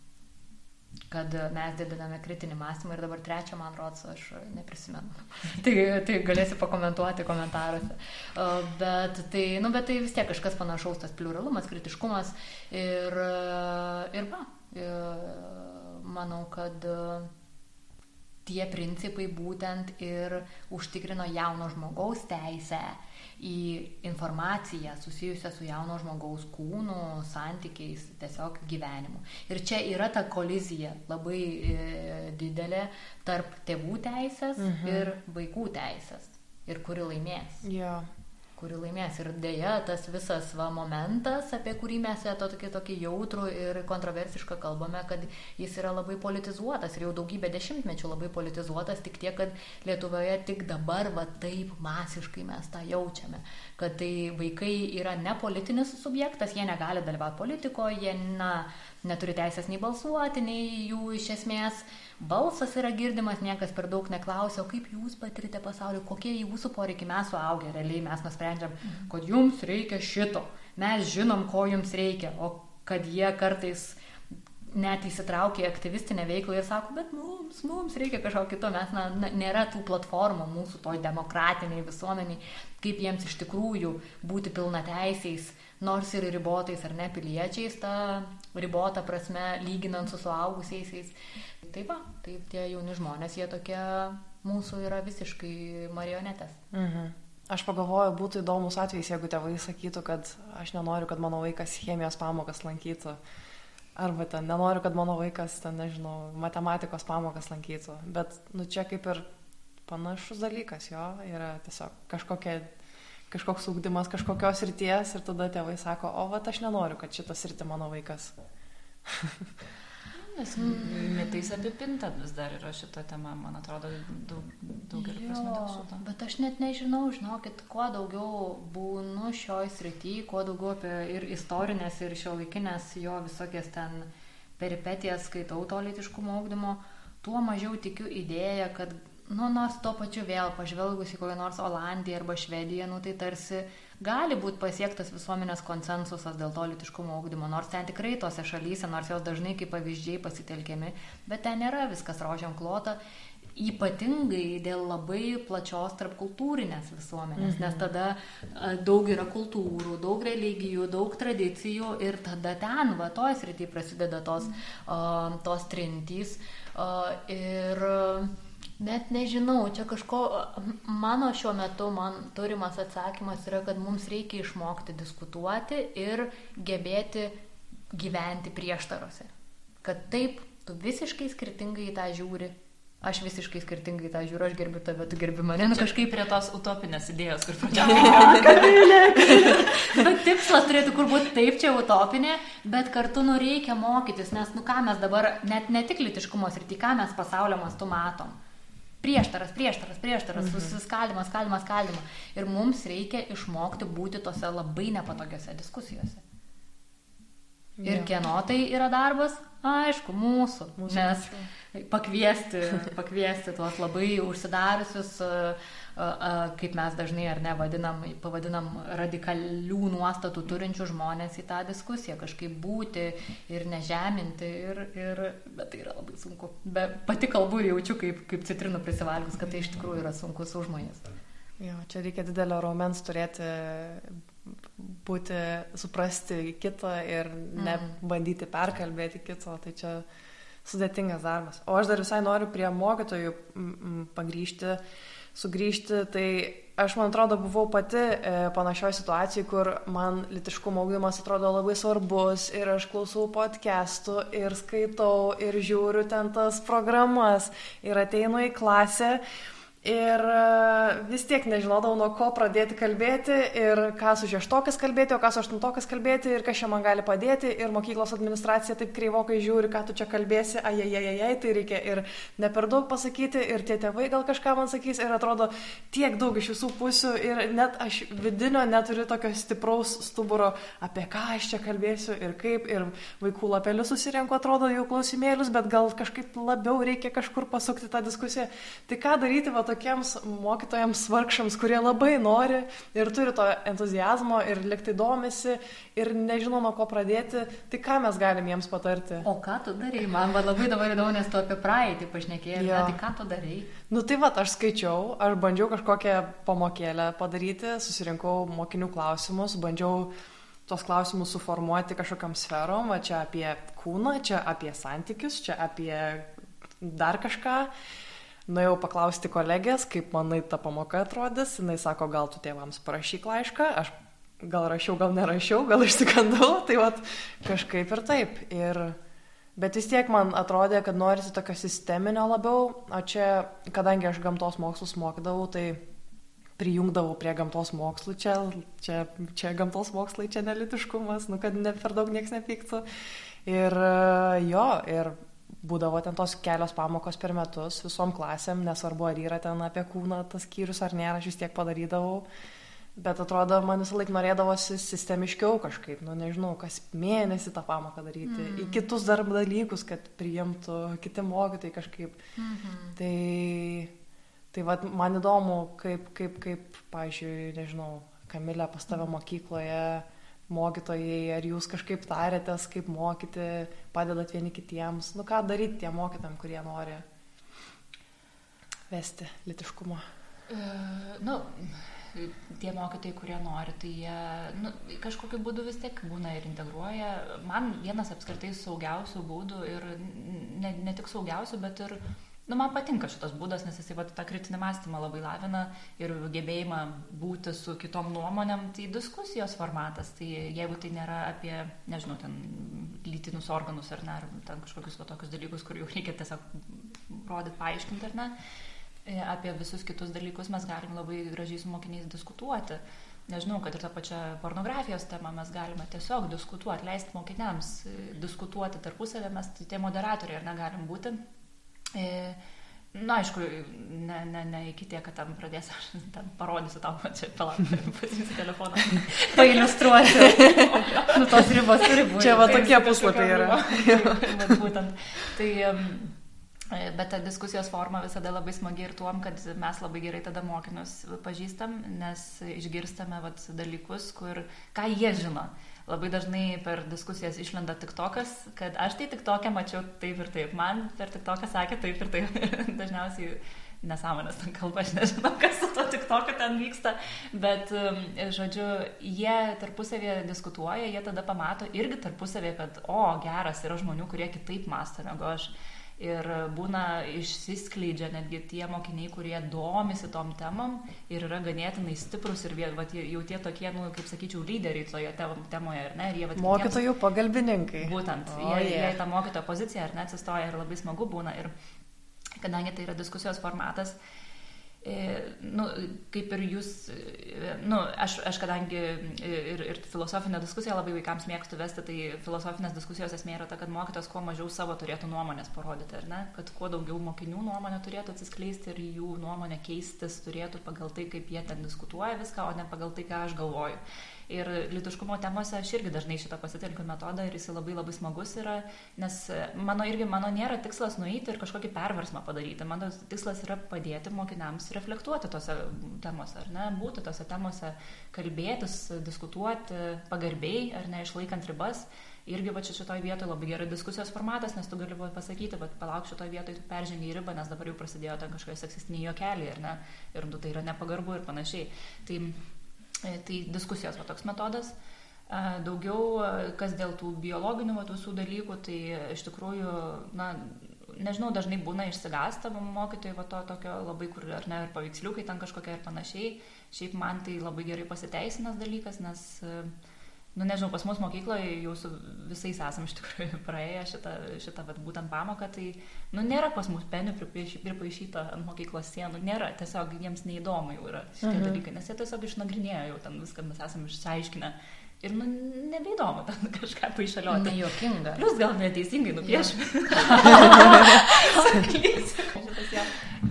Kad mes didiname kritinį mąstymą ir dabar trečią, man rodos, aš neprisimenu. tai, tai galėsi pakomentuoti komentaruose. Bet, tai, nu, bet tai vis tiek kažkas panašaus, tas pluralumas, kritiškumas ir, uh, ir va. Manau, kad e, tie principai būtent ir užtikrino jauno žmogaus teisę į informaciją susijusią su jauno žmogaus kūnu, santykiais, tiesiog gyvenimu. Ir čia yra ta kolizija labai e, didelė tarp tėvų teisės mhm. ir vaikų teisės. Ir kuri laimės. Yeah kuri laimės. Ir dėja, tas visas va momentas, apie kurį mes to tokį, tokį jautrų ir kontroversišką kalbame, kad jis yra labai politizuotas ir jau daugybę dešimtmečių labai politizuotas, tik tiek, kad Lietuvoje tik dabar va taip masiškai mes tą jaučiame. Kad tai vaikai yra ne politinis subjektas, jie negali dalyvauti politikoje, jie na, neturi teisės nei balsuoti, nei jų iš esmės balsas yra girdimas, niekas per daug neklausia, o kaip jūs patirite pasaulį, kokie jūsų poreikiai mes suaugę, realiai mes nusprendžiam, mhm. kad jums reikia šito, mes žinom, ko jums reikia, o kad jie kartais net įsitraukia į aktyvistinę veiklą ir sako, bet mums, mums reikia kažko kito, mes na, na, nėra tų platformų mūsų toj demokratiniai visuomeniai, kaip jiems iš tikrųjų būti pilnateisiais nors ir ribotais ar ne piliečiais, ta ribota prasme, lyginant su suaugusiaisiais. Tai va, tai tie jauni žmonės, jie tokie mūsų yra visiškai marionetės. Mhm. Aš pagalvoju, būtų įdomus atvejis, jeigu tėvai sakytų, kad aš nenoriu, kad mano vaikas chemijos pamokas lankytų. Arba ten nenoriu, kad mano vaikas, ten, nežinau, matematikos pamokas lankytų. Bet, nu, čia kaip ir panašus dalykas, jo, yra tiesiog kažkokia kažkoks ūkdymas kažkokios ryties ir tada tėvai sako, o va, aš nenoriu, kad šitas rytį mano vaikas. Nes mitais apipinta vis dar yra šita tema, man atrodo, daug, daugelį prasme dėl šito. Bet aš net nežinau, žinokit, kuo daugiau būnu šioj srity, kuo daugiau apie ir istorinės, ir šio laikinės jo visokias ten peripetijas skaitau to litiškumo augdymo, tuo mažiau tikiu idėją, kad nu, nors tuo pačiu vėl pažvelgus į kokią nors Olandiją arba Švediją, nu, tai tarsi gali būti pasiektas visuomenės konsensusas dėl to litiškumo augdymo, nors ten tikrai tose šalyse, nors jos dažnai kaip pavyzdžiai pasitelkiami, bet ten nėra viskas rožiam klota, ypatingai dėl labai plačios tarpkultūrinės visuomenės, mhm. nes tada daug yra kultūrų, daug religijų, daug tradicijų ir tada ten, va, toj srity prasideda tos, mhm. uh, tos trintys. Uh, ir uh, Net nežinau, čia kažko, mano šiuo metu man turimas atsakymas yra, kad mums reikia išmokti diskutuoti ir gebėti gyventi prieštarose. Kad taip, tu visiškai skirtingai į tą žiūri, aš visiškai skirtingai tą žiūriu, aš gerbiu tave, tu gerbi mane. Nu, kažkaip prie tos utopinės idėjos, kur pradėjome. bet tikslas turėtų kur būti taip, čia utopinė, bet kartu nu reikia mokytis, nes nu ką mes dabar, net ne tik litiškumos ir tik ką mes pasaulio mastu matom prieštaras, prieštaras, prieštaras, mhm. susiskaldimas, skaldimas, skaldimas. Ir mums reikia išmokti būti tose labai nepatogiose diskusijose. Ir ja. kieno tai yra darbas? Aišku, mūsų. mūsų nes pakviesti, pakviesti tuos labai užsidariusius uh, kaip mes dažnai ar ne vadinam, pavadinam radikalių nuostatų turinčių žmonės į tą diskusiją, kažkaip būti ir nežeminti, ir, ir, bet tai yra labai sunku. Be, pati kalbu ir jaučiu kaip, kaip citrinų prisivalgus, kad tai iš tikrųjų yra sunkus užmojas. Jo, čia reikia didelio raumens turėti, būti, suprasti kitą ir nebandyti mm. perkalbėti kito. Tai čia sudėtingas darbas. O aš dar visai noriu prie mokytojų pagryžti. Sugrįžti, tai aš, man atrodo, buvau pati e, panašioje situacijoje, kur man litiškumo augimas atrodo labai svarbus ir aš klausau podcastų ir skaitau ir žiūriu ten tas programas ir ateinu į klasę Ir e, vis tiek nežinodavau, nuo ko pradėti kalbėti ir ką su šeštokas kalbėti, o ką su aštuntokas kalbėti ir kas čia man gali padėti. Ir mokyklos administracija taip kreivokai žiūri, ką tu čia kalbėsi, ajajajajai, tai reikia ir ne per daug pasakyti, ir tie tėvai gal kažką man sakys. Ir atrodo tiek daug iš visų pusių ir net aš vidinio neturiu tokio stipraus stuburo, apie ką aš čia kalbėsiu ir kaip. Ir vaikų lapelius susirenku, atrodo, jų klausimėlius, bet gal kažkaip labiau reikia kažkur pasukti tą diskusiją. Tai ką daryti, va, tokiems mokytojams vargšams, kurie labai nori ir turi to entuzijazmo ir liktai domisi ir nežino nuo ko pradėti, tai ką mes galim jiems patarti? O ką tu darai? Man labai dabar įdomu, nes tu apie praeitį pašnekėjai. Ja. Tai ką tu darai? Nu tai va, aš skaičiau, aš bandžiau kažkokią pamokėlę padaryti, susirinkau mokinių klausimus, bandžiau tos klausimus suformuoti kažkokiam sferom, va čia apie kūną, čia apie santykius, čia apie dar kažką. Nuėjau paklausti kolegės, kaip manai ta pamoka atrodys. Jis sako, gal tu tėvams parašyk laišką. Aš gal rašiau, gal nerašiau, gal išsikandau. Tai vat kažkaip ir taip. Ir, bet vis tiek man atrodė, kad norisi tokio sisteminio labiau. O čia, kadangi aš gamtos mokslus mokydavau, tai prijungdavau prie gamtos mokslų. Čia, čia, čia gamtos mokslai, čia nelitiškumas, nu kad ne per daug niekas nepyktų. Ir jo, ir būdavo ten tos kelios pamokos per metus visom klasėm, nesvarbu ar yra ten apie kūną tas skyrius ar nėra, aš vis tiek padarydavau. Bet atrodo, man visą laiką norėdavosi sistemiškiau kažkaip, nu nežinau, kas mėnesį tą pamoką daryti, mm. į kitus darb dalykus, kad priimtų kiti mokytojai kažkaip. Mm -hmm. Tai, tai vat, man įdomu, kaip, kaip, kaip, pažiūrėjau, nežinau, Kamilė pas tave mokykloje mokytojai, ar jūs kažkaip tarėtės, kaip mokyti, padedat vieni kitiems, nu ką daryti tiem mokytam, kurie nori vesti litiškumą? Uh, nu, tie mokytojai, kurie nori, tai jie nu, kažkokiu būdu vis tiek būna ir integruoja. Man vienas apskritai saugiausių būdų ir ne, ne tik saugiausių, bet ir Nu, man patinka šitas būdas, nes jisai va, tą kritinį mąstymą labai lavina ir gebėjimą būti su kitom nuomonėm, tai diskusijos formatas. Tai jeigu tai nėra apie, nežinau, ten lytinius organus ar ne, ar ten kažkokius va, tokius dalykus, kur jau reikia tiesiog rodyti, paaiškinti ar ne, e, apie visus kitus dalykus mes galim labai gražiai su mokiniais diskutuoti. Nežinau, kad ir tą pačią pornografijos temą mes galime tiesiog diskutuoti, leisti mokiniams e, diskutuoti tarpusavę, mes tai tie moderatoriai ar negalim būti Na, aišku, ne, ne, ne iki tiek, kad ten pradės, aš ten parodysiu tau, čia palauk, pasiimsiu telefoną. Pailiustruosiu. nu, tos ribos turi būti. Čia va tokie puslapiai yra. būtent. Tai, bet ta diskusijos forma visada labai smagi ir tuom, kad mes labai gerai tada mokinius pažįstam, nes išgirstame vat, dalykus, kur, ką jie žino labai dažnai per diskusijas išlenda tik tokas, kad aš tai tik tokią mačiau taip ir taip, man per tik toką sakė taip ir taip. Dažniausiai nesąmonės ten kalba, aš nežinau, kas su to tik tokiu ten vyksta, bet, um, žodžiu, jie tarpusavėje diskutuoja, jie tada pamato irgi tarpusavėje, kad, o, geras, yra žmonių, kurie kitaip mąsto negu aš. Ir būna išsiskleidžia netgi tie mokiniai, kurie domisi tom temom ir yra ganėtinai stiprus ir vat, jau tie tokie, nu, kaip sakyčiau, lyderiai toje temoje, ar ne? Ir jie, vat, Mokytojų kitiems, pagalbininkai. Būtent, oh, jie, jie tą mokytojo poziciją, ar ne, atsistoja ir labai smagu būna. Ir kadangi tai yra diskusijos formatas, uh, nu, kaip ir jūs, e, nu, aš, aš kadangi ir, ir filosofinę diskusiją labai vaikams mėgstu vesti, tai filosofinės diskusijos esmė yra ta, kad mokytas kuo mažiau savo turėtų nuomonės parodyti, ar ne? Kad kuo daugiau mokinių nuomonė turėtų atsiskleisti ir jų nuomonė keistis turėtų pagal tai, kaip jie ten diskutuoja viską, o ne pagal tai, ką aš galvoju. Ir litiškumo temose aš irgi dažnai šitą pasitelkiu metodą ir jis labai labai smagus yra, nes mano irgi mano nėra tikslas nueiti ir kažkokį perversmą padaryti. Mano tikslas yra padėti mokiniams reflektuoti tose temose, ar ne, būti tose temose, kalbėtis, diskutuoti pagarbiai, ar ne, išlaikant ribas. Irgi va čia šitoje vietoje labai gerai diskusijos formatas, nes tu gali pasakyti, bet palauk šitoje vietoje tu peržengi ribą, nes dabar jau prasidėjo ten kažkokie seksistiniai juokeliai, ar ne, ir nu, tai yra nepagarbu ir panašiai. Tai tai diskusijos va toks metodas. Daugiau, kas dėl tų biologinių va, visų dalykų, tai iš tikrųjų, na, nežinau, dažnai būna išsigasta mokytojai va to tokio labai, kur ar ne, ir paveiksliukai ten kažkokie ir panašiai. Šiaip man tai labai gerai pasiteisinas dalykas, nes, nu nežinau, pas mus mokykloje jau su visais esam iš tikrųjų praėję šitą, šitą vat, būtent pamoką, tai, nu nėra pas mus penių pripaišyta ant mokyklos sienų, nėra, tiesiog jiems neįdomu jau yra šitie mhm. dalykai, nes jie tiesiog išnagrinėjo jau ten viską, mes esam išsiaiškinę. Ir nu, nebeįdomu ten kažką paaišalioti. Nejuokinga. Plus gal neteisingai nupiešime.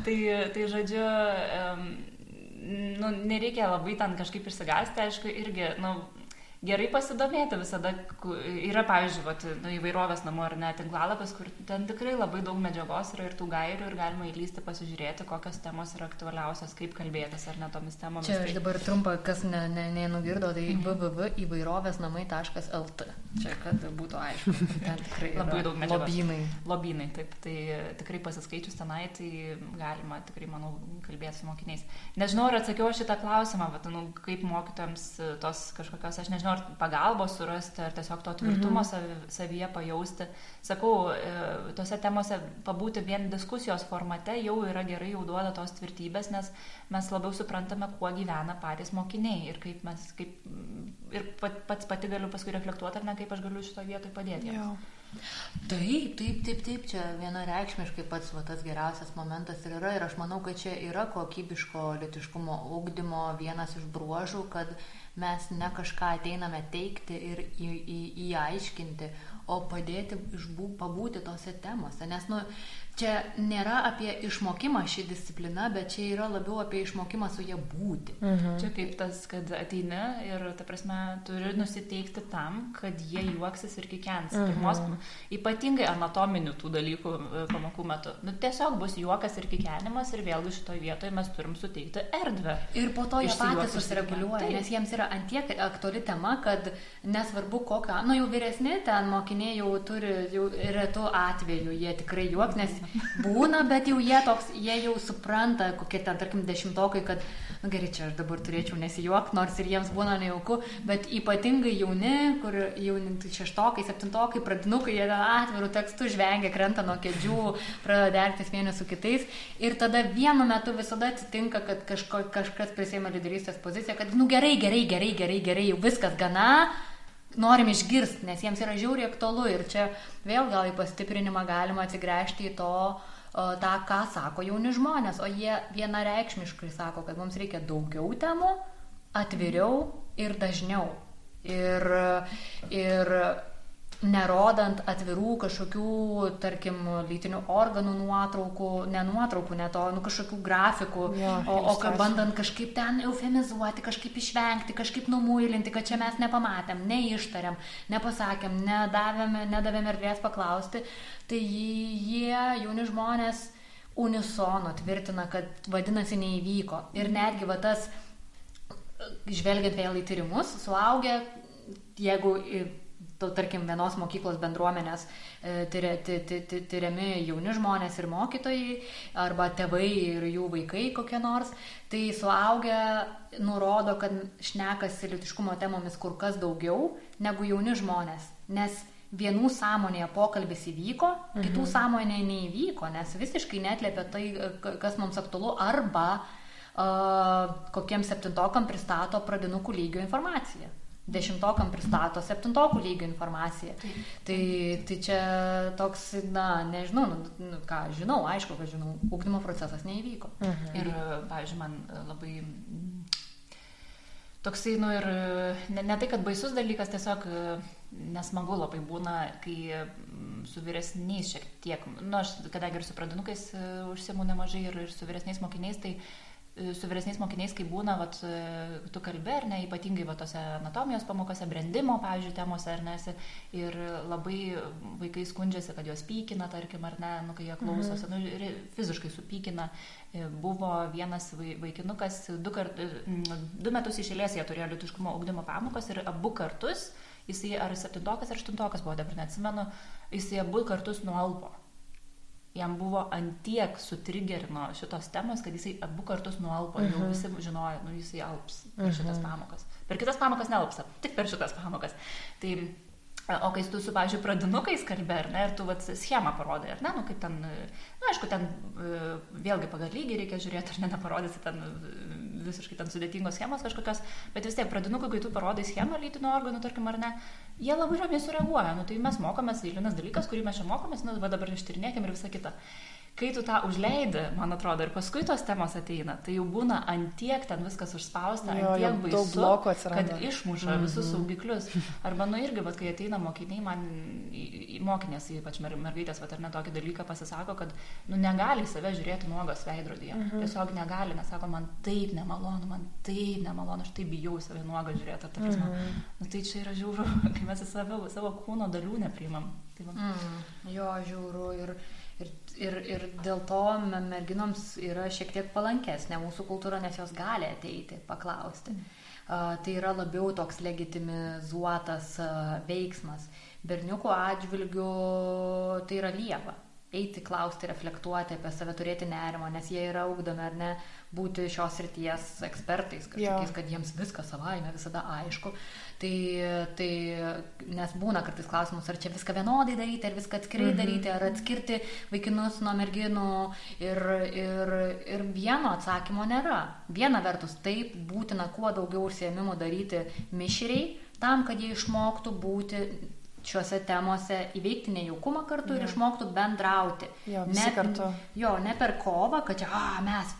tai, tai žodžiu, um, nu, nereikia labai ten kažkaip išsigasti, aišku, irgi, nu, gerai pasidomėti visada. Yra, pavyzdžiui, vat, nu, įvairovės namų ar net tinklalapis, kur ten tikrai labai daug medžiagos yra ir tų gairių ir galima įlysti pasižiūrėti, kokios temos yra aktualiausios, kaip kalbėtis ar net tomis temomis. Čia aš tai- dabar trumpą, kas nenugirdo, ne, ne tai mhm. www.įvairovėsnamai.lt. Čia, kad būtų aišku. Ten tikrai labai daug medžiagos. Lobynai. Lobynai, taip. Tai tikrai pasiskaičius tenai, tai galima tikrai, manau, kalbėti su mokiniais. Nežinau, ar atsakiau šitą klausimą, bet, nu, kaip mokytams tos kažkokios, aš nežinau, nežinau, ar pagalbos surasti, ar tiesiog to tvirtumo mhm. savi, savyje pajausti. Sakau, e, tose temose pabūti vien diskusijos formate jau yra gerai, jau duoda tos tvirtybės, nes mes labiau suprantame, kuo gyvena patys mokiniai ir kaip mes, kaip, ir pats pati galiu paskui reflektuoti, ar ne, kaip aš galiu šito vietoj padėti. Jiems. Taip, taip, taip, taip, čia vienareikšmiškai pats va, tas geriausias momentas ir yra ir aš manau, kad čia yra kokybiško litiškumo ugdymo vienas iš bruožų, kad mes ne kažką ateiname teikti ir į, į, įaiškinti, o padėti išbū, pabūti tose temose. Nes, nu, čia nėra apie išmokimą ši disciplina, bet čia yra labiau apie išmokimą su jie būti. Mhm. Čia kaip tas, kad ateini ir, ta prasme, turi nusiteikti tam, kad jie juoksis ir kikens. Mhm. Pirmos, ypatingai anatominių tų dalykų e, pamokų metu. Nu, tiesiog bus juokas ir kikenimas ir vėlgi šitoje vietoje mes turim suteikti erdvę. Ir po to jie patys susireguliuoja, nes jiems yra antiek aktuali tema, kad nesvarbu kokią, nu jau vyresni ten mokiniai jau turi, jau retų atveju, jie tikrai juoks, nes būna, bet jau jie toks, jie jau supranta, kokie ten, tarkim, dešimtokai, kad, na nu, gerai, čia aš dabar turėčiau nesijuok, nors ir jiems būna nejauku, bet ypatingai jauni, kur jauni tai šeštokai, septintokai, pradinukai, jie atvirų tekstų žvengia, krenta nuo kėdžių, pradeda dertis vieni su kitais. Ir tada vienu metu visada atsitinka, kad kažko, kažkas prisėmė lyderystės poziciją, kad, nu gerai, gerai, gerai, gerai, gerai, jau viskas gana norim išgirsti, nes jiems yra žiauriai aktualu ir čia vėl gal į pastiprinimą galima atsigręžti į to, tą, ką sako jauni žmonės, o jie vienareikšmiškai sako, kad mums reikia daugiau temų, atviriau ir dažniau. Ir, ir nerodant atvirų kažkokių, tarkim, lytinių organų nuotraukų, ne nuotraukų, ne to, nu kažkokių grafikų, ja, o, o kad bandant kažkaip ten eufemizuoti, kažkaip išvengti, kažkaip numuilinti, kad čia mes nepamatėm, neištarėm, nepasakėm, nedavėm, nedavėm erdvės paklausti, tai jie, jauni žmonės, unisono tvirtina, kad vadinasi neįvyko. Ir netgi va tas, žvelgiant vėl į tyrimus, suaugę, jeigu tarkim, vienos mokyklos bendruomenės e, tyriami jauni žmonės ir mokytojai, arba tėvai ir jų vaikai kokie nors, tai suaugę nurodo, kad šnekasi litiškumo temomis kur kas daugiau negu jauni žmonės. Nes vienų sąmonėje pokalbis įvyko, mhm. kitų sąmonėje neįvyko, nes visiškai netlėpia tai, kas mums aktualu, arba uh, kokiem septintokam pristato pradinukų lygio informaciją dešimtokam pristato septintokų lygio informaciją. Tai, tai čia toks, na, nežinau, nu, nu, ką žinau, aišku, kad žinau, ūkdymo procesas neįvyko. Mhm. Ir, pavyzdžiui, man labai toksai, nu ir ne, ne tai, kad baisus dalykas, tiesiog nesmagu labai būna, kai su vyresniais šiek tiek, nu, aš kadangi ir su pradinukais e, užsiemu nemažai ir, ir su vyresniais mokiniais, tai uh, E, su vyresniais mokiniais, kai būna, vat, e, tu kalbė, ar ne, ypatingai vat, tose anatomijos pamokose, brandimo, pavyzdžiui, temose, ar ne, ir labai vaikai skundžiasi, kad juos pykina, tarkim, ar ne, nu, kai jie klausosi, mhm. nu, fiziškai supykina. E, buvo vienas vaikinukas, du, kart, du metus išėlės jie turėjo litiškumo augdymo pamokos ir abu kartus, jisai ar septintokas, ar aštuntokas buvo, dabar neatsimenu, jisai abu kartus nualpo jam buvo antiek sutrigerino šitos temos, kad jisai abu kartus nualpo, uh -huh. jau mhm. visi žinojo, nu jisai alps per uh -huh. šitas mhm. pamokas. Per kitas pamokas nelpsa, tik per šitas pamokas. Tai O kai tu su, pavyzdžiui, pradinukais kalbė, ar ne, ir tu vat, schemą parodai, ar ne, nu kaip ten, na, nu, aišku, ten e, vėlgi pagal lygį reikia žiūrėti, ar ne, neparodysi ten e, visiškai ten sudėtingos schemos kažkokios, bet vis tiek pradinukai, kai tu parodai schemą lytinių organų, tarkim, ar ne, jie labai ramiai sureaguoja, nu tai mes mokomės, eilinis dalykas, kurį mes čia mokomės, nu va dabar ištirnėkim ir visą kitą kai tu tą užleidi, man atrodo, ir paskui tos temos ateina, tai jau būna antiek ten viskas užspausta, jo, antiek baisu, kad išmuša -hmm. visus saugiklius. Arba, nu irgi, bet kai ateina mokiniai, man mokinės, ypač mer mergaitės, va, ar ne tokį dalyką pasisako, kad, nu, negali save žiūrėti nuogos veidrodyje. -hmm. Tiesiog negali, nes sako, man taip nemalonu, man taip nemalonu, aš taip bijau save nuogą žiūrėti. Ar, mm -hmm. nu, tai čia yra žiauru, kai mes į save, savo kūno dalių neprimam. Tai, va. mm, jo, žiauru. Ir Ir, ir, dėl to merginoms yra šiek tiek palankesnė mūsų kultūra, nes jos gali ateiti, paklausti. Uh, tai yra labiau toks legitimizuotas uh, veiksmas. Berniukų atžvilgių tai yra lieva eiti, klausti, reflektuoti apie save, turėti nerimą, nes jie yra augdomi ar ne būti šios ryties ekspertais, kažkokiais, kad jiems viskas savaime visada aišku. Tai, tai nes būna kartais klausimus, ar čia viską vienodai daryti, ar viską atskirai mhm. daryti, ar atskirti vaikinus nuo merginų. Ir, ir, ir vieno atsakymo nėra. Viena vertus, taip būtina kuo daugiau užsiemimų daryti mišriai, tam, kad jie išmoktų būti šiuose temose įveikti nejaukumą kartu ja. ir išmoktų bendrauti. Jo, ne, kartu. jo, ne per kovą, kad čia, a, mes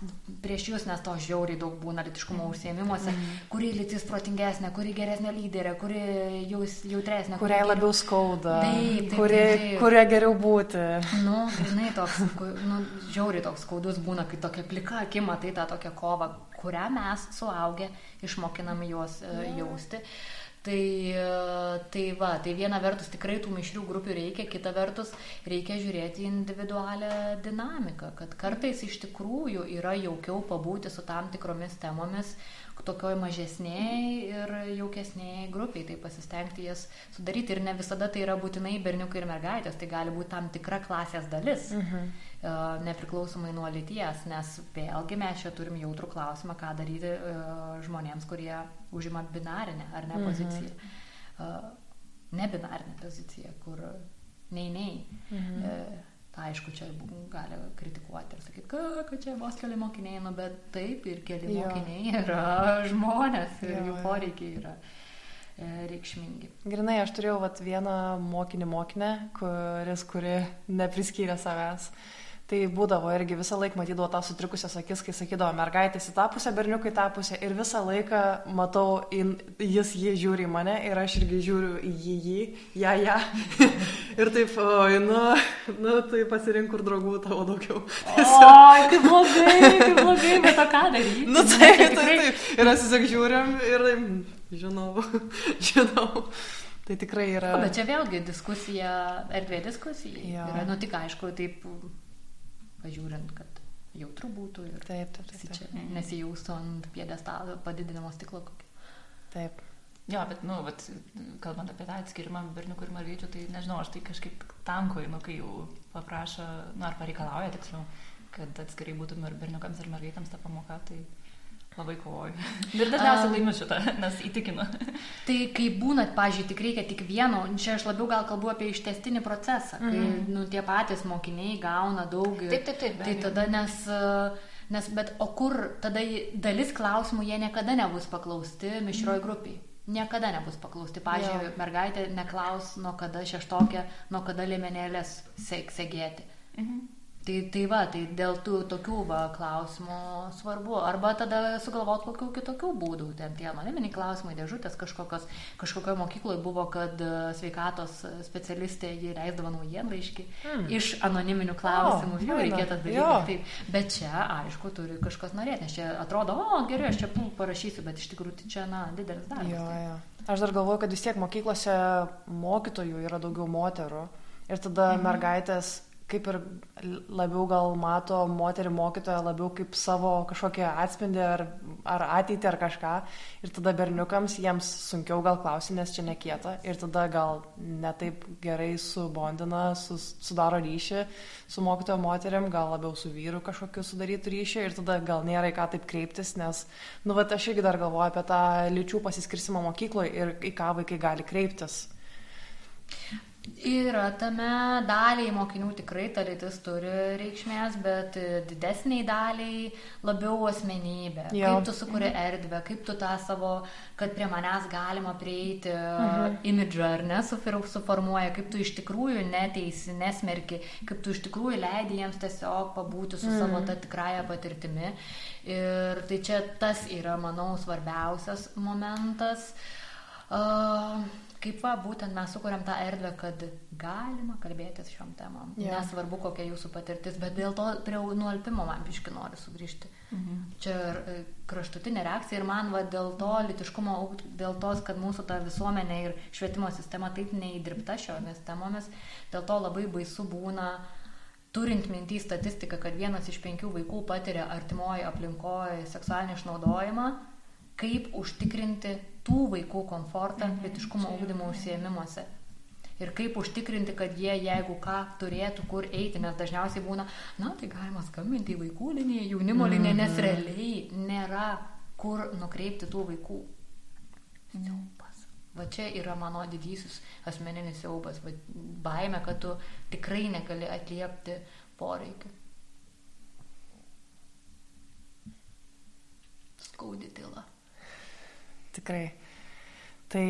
prieš jūs, nes to žiauriai daug būna litiškumo užsiemimuose, mm. kuri lytis protingesnė, kuri geresnė lyderė, kuri jaus, jautresnė. Kuriai kuri labiau skauda. Taip, taip, kuri, taip. Kurie geriau būti. Nu, grinai toks, nu, žiauriai toks skaudus būna, kai tokia plika akima, tai ta tokia kova, kurią mes suaugę išmokinam juos uh, jausti. Yeah. Tai, tai va, tai viena vertus tikrai tų mišrių grupių reikia, kita vertus reikia žiūrėti individualią dinamiką, kad kartais iš tikrųjų yra jaukiau pabūti su tam tikromis temomis, tokioj mažesniai ir jaukesniai grupiai, tai pasistengti jas sudaryti ir ne visada tai yra būtinai berniukai ir mergaitės, tai gali būti tam tikra klasės dalis. Mhm. E, nepriklausomai nuo lyties, nes vėlgi mes čia turim jautrų klausimą, ką daryti e, žmonėms, kurie užima binarinę ar ne poziciją. Mhm. Nebinarinę poziciją, kur nei nei. Mhm. Ta aišku, čia gali kritikuoti ir sakyti, kad, kad čia vos keli mokiniai, nu, bet taip ir keli jo. mokiniai yra žmonės ir jo, jų poreikiai yra reikšmingi. Grinai, aš turėjau vat, vieną mokinį mokinę, kuris, kuri nepriskyrė savęs. Uh, Tai būdavo irgi visą laiką matydavo tą sutrikusias akis, kai sakydavo mergaitės į tą pusę, berniukai į tą pusę ir visą laiką matau, jis jį žiūri į mane ir aš irgi žiūriu į jį, jį, ją, ją. ir taip, oi, nu, nu, tai pasirink, kur draugų tavo daugiau. o, kaip blogai, kaip blogai, bet o ką daryti? Nu, taip, taip, taip. Ir aš tiesiog žiūrim ir žinau, žinau. Tai tikrai yra. O, bet čia vėlgi diskusija, erdvė diskusija. Jo. Yra, nu tik aišku, taip pažiūrint, kad jautru būtų ir taip, taip, taip, taip. čia nesijaustų ant piedestalo padidinimo stiklo kokio. Taip. Jo, bet, nu, bet, kalbant apie tą atskirimą berniukų ir mergaičių, tai nežinau, aš tai kažkaip tankui, nu, kai jau paprašo, nu, ar pareikalauja tiksliau, kad atskirai būtų ir berniukams ir mergaitėms ta pamoka, tai Labai kovoju. Ir dažniausiai um, laimiu šitą, nes įtikinu. Tai kai būnat, pažiūrėjau, tik reikia tik vieno, čia aš labiau gal kalbu apie ištestinį procesą, kai mm -hmm. nu, tie patys mokiniai gauna daug. Taip, taip, taip. Tai tada, nes, nes, bet o kur tada dalis klausimų jie niekada nebus paklausti mišroj mhm. grupiai. Niekada nebus paklausti. Pavyzdžiui, ja. mergaitė neklaus, nuo kada šeštokė, nuo kada liemenėlės segėti. Mhm. Tai, tai va, tai dėl tų tokių va, klausimų svarbu. Arba tada sugalvot kokių kitokių būdų. Ten tie anoniminiai klausimai, dėžutės kažkokios. Kažkokioje mokykloje buvo, kad e, sveikatos specialistė jį leisdavo naujienlaiškį hmm. iš anoniminių klausimų. O, jau reikėtų daryti. Taip. Bet čia, aišku, turi kažkas norėti. Nes čia atrodo, o gerai, aš čia parašysiu, bet iš tikrųjų tai čia, na, didelis darbas. Jo, jo. Aš dar galvoju, kad vis tiek mokyklose mokytojų yra daugiau moterų. Ir tada mhm. mergaitės kaip ir labiau gal mato moterį mokytoją labiau kaip savo kažkokią atspindį ar, ar ateitį ar kažką. Ir tada berniukams jiems sunkiau gal klausti, nes čia nekieta. Ir tada gal netaip gerai subondina, su, sudaro ryšį su mokytojo moteriam, gal labiau su vyru kažkokiu sudarytų ryšį. Ir tada gal nėra į ką taip kreiptis, nes, nu, va, aš irgi dar galvoju apie tą lyčių pasiskirsimą mokykloje ir į ką vaikai gali kreiptis. Yra tame daliai mokinių tikrai ta lytis turi reikšmės, bet didesniai daliai labiau asmenybė. Jo. Kaip tu sukuri erdvę, kaip tu tą savo, kad prie manęs galima prieiti mhm. imidžą ar ne, suformuoja, kaip tu iš tikrųjų neteisi, nesmerki, kaip tu iš tikrųjų leidi jiems tiesiog pabūti su mhm. savo ta tikrąją patirtimi. Ir tai čia tas yra, manau, svarbiausias momentas. Uh, kaip va, būtent mes sukūrėm tą erdvę, kad galima kalbėtis šiom temom. Ja. Nesvarbu, kokia jūsų patirtis, bet dėl to prie nuolpimo man biški nori sugrįžti. Mhm. Čia e, kraštutinė reakcija ir man va, dėl to litiškumo, dėl tos, kad mūsų ta visuomenė ir švietimo sistema taip neįdirbta šiomis temomis, dėl to labai baisu būna turint mintį statistiką, kad vienas iš penkių vaikų patiria artimoje aplinkoje seksualinį išnaudojimą, kaip užtikrinti tų vaikų komfortą mhm. litiškumo ūkdymo užsiemimuose. Ir kaip užtikrinti, kad jie, jeigu ką, turėtų kur eiti, nes dažniausiai būna, na, tai galima skambinti į vaikų liniją, jaunimo liniją, nes mhm. realiai nėra kur nukreipti tų vaikų. Siaubas. Va čia yra mano didysis asmeninis siaubas, va, baime, kad tu tikrai negali atliepti poreikių. Skaudi tyla. Tikrai. Tai